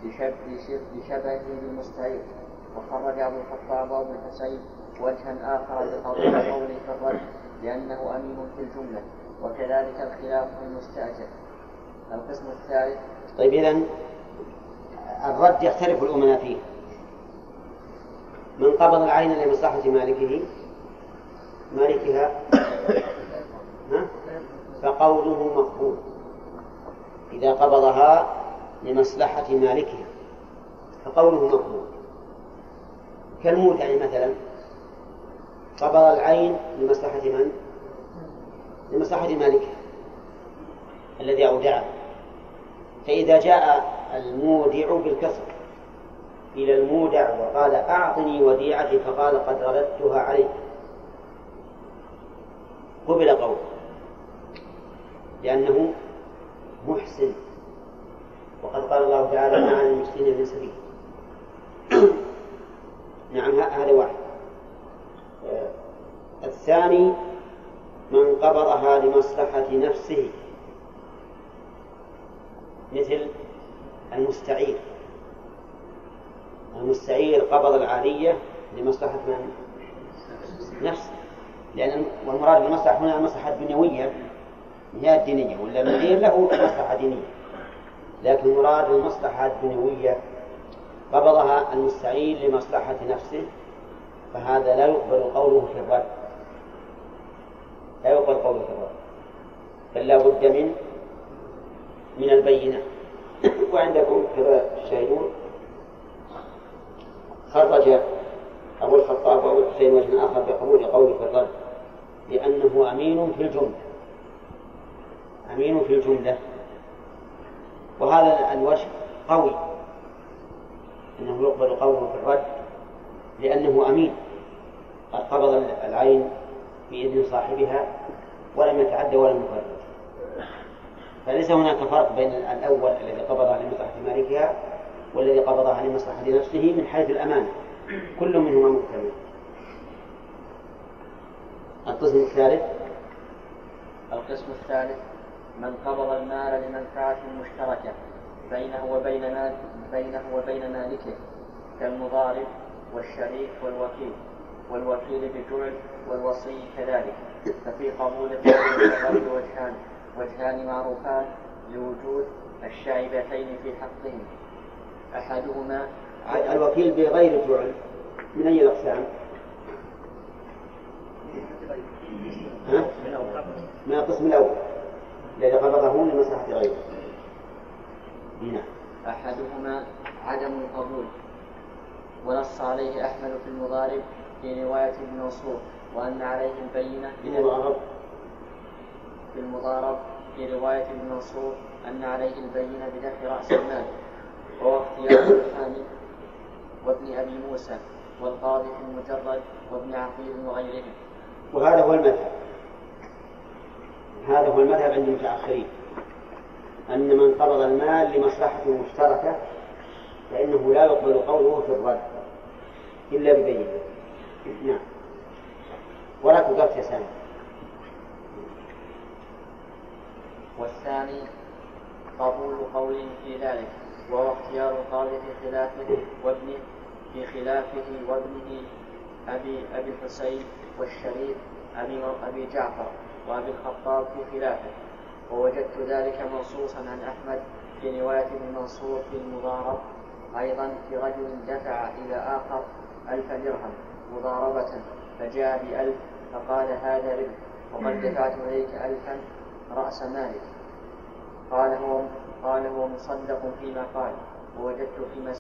لشبهه بالمستعير وخرج أبو الخطاب وابن الحسين وجها آخر لقول قوله في الرد لأنه أمين في الجملة وكذلك الخلاف في المستأجر. القسم الثالث. طيب إذا الرد يختلف الأمناء فيه. من قبض العين لمصلحة مالكه مالكها ها؟ فقوله مقبول. إذا قبضها لمصلحة مالكها فقوله مقبول. كالمودع مثلا قبض العين لمصلحة من؟ لمصلحة مالكها الذي أودعه. فإذا جاء المودع بالكسر إلى المودع وقال أعطني وديعتي فقال قد رددتها عليك. قبل قوله لأنه محسن. وقد قال الله تعالى ما على المسلمين من سبيل. نعم هذا واحد. آه، الثاني من قبضها لمصلحة نفسه. مثل المستعير. المستعير قبض العارية لمصلحة من؟ نفسه. لأن والمراد بالمصلحة هنا المصلحة الدنيوية هي الدينية ولا المدير له مصلحة دينية. لكن المراد المصلحة الدنيوية قبضها المستعين لمصلحة نفسه فهذا لا يقبل قوله في الرد. لا يقبل قوله في الرد. بل لا بد من من البينة. وعندكم كذا الشاهدون. خرج أبو الخطاب وأبو الحسين وجه آخر بقبول قوله في الرد لأنه أمين في الجملة. أمين في الجملة وهذا الوجه قوي. أنه يقبل قوله في الرد لأنه أمين. قد قبض العين بإذن صاحبها ولم يتعدى ولم يفرط. فليس هناك فرق بين الأول الذي قبضها لمصلحة مالكها والذي قبضها لمصلحة نفسه من حيث الأمانة. كل منهما مكتمل. القسم الثالث. القسم الثالث. من قبض المال لمنفعة مشتركة بينه وبين مال بينه وبين مالكه كالمضارب والشريك والوكيل والوكيل بجعل والوصي كذلك. ففي قبول القول وجهان وجهان معروفان لوجود الشائبتين في حقهم. أحدهما الوكيل بغير جعل من أي الأقسام؟ من القسم الأول. الذي قبضه لمصلحة غيره. نعم أحدهما عدم القبول. ونص عليه أحمد في المضارب في رواية ابن منصور وأن عليه البينة المضارب. في المضارب في رواية ابن منصور أن عليه البينة بدفع رأس المال. وهو اختيار الحامل وابن أبي موسى والقاضي في المجرد وابن عقيل وغيرهم. وهذا هو المذهب. هذا هو المذهب عند المتأخرين. أن من قبض المال لمصلحة مشتركة فإنه لا يقبل قوله في الرد إلا ببينة. نعم. ولك قلت يا سامي. والثاني قبول قول في ذلك وهو اختيار القاضي في خلافه وابنه في خلافه وابنه أبي أبي الحسين والشريف أبي أبي جعفر. وأبي الخطاب في خلافه ووجدت ذلك منصوصا عن أحمد في رواية ابن منصور في المضارب أيضا في رجل دفع إلى آخر ألف درهم مضاربة فجاء بألف فقال هذا ربح وقد دفعت إليك ألفا رأس مالك. قال هو قال هو مصدق فيما قال ووجدت فيما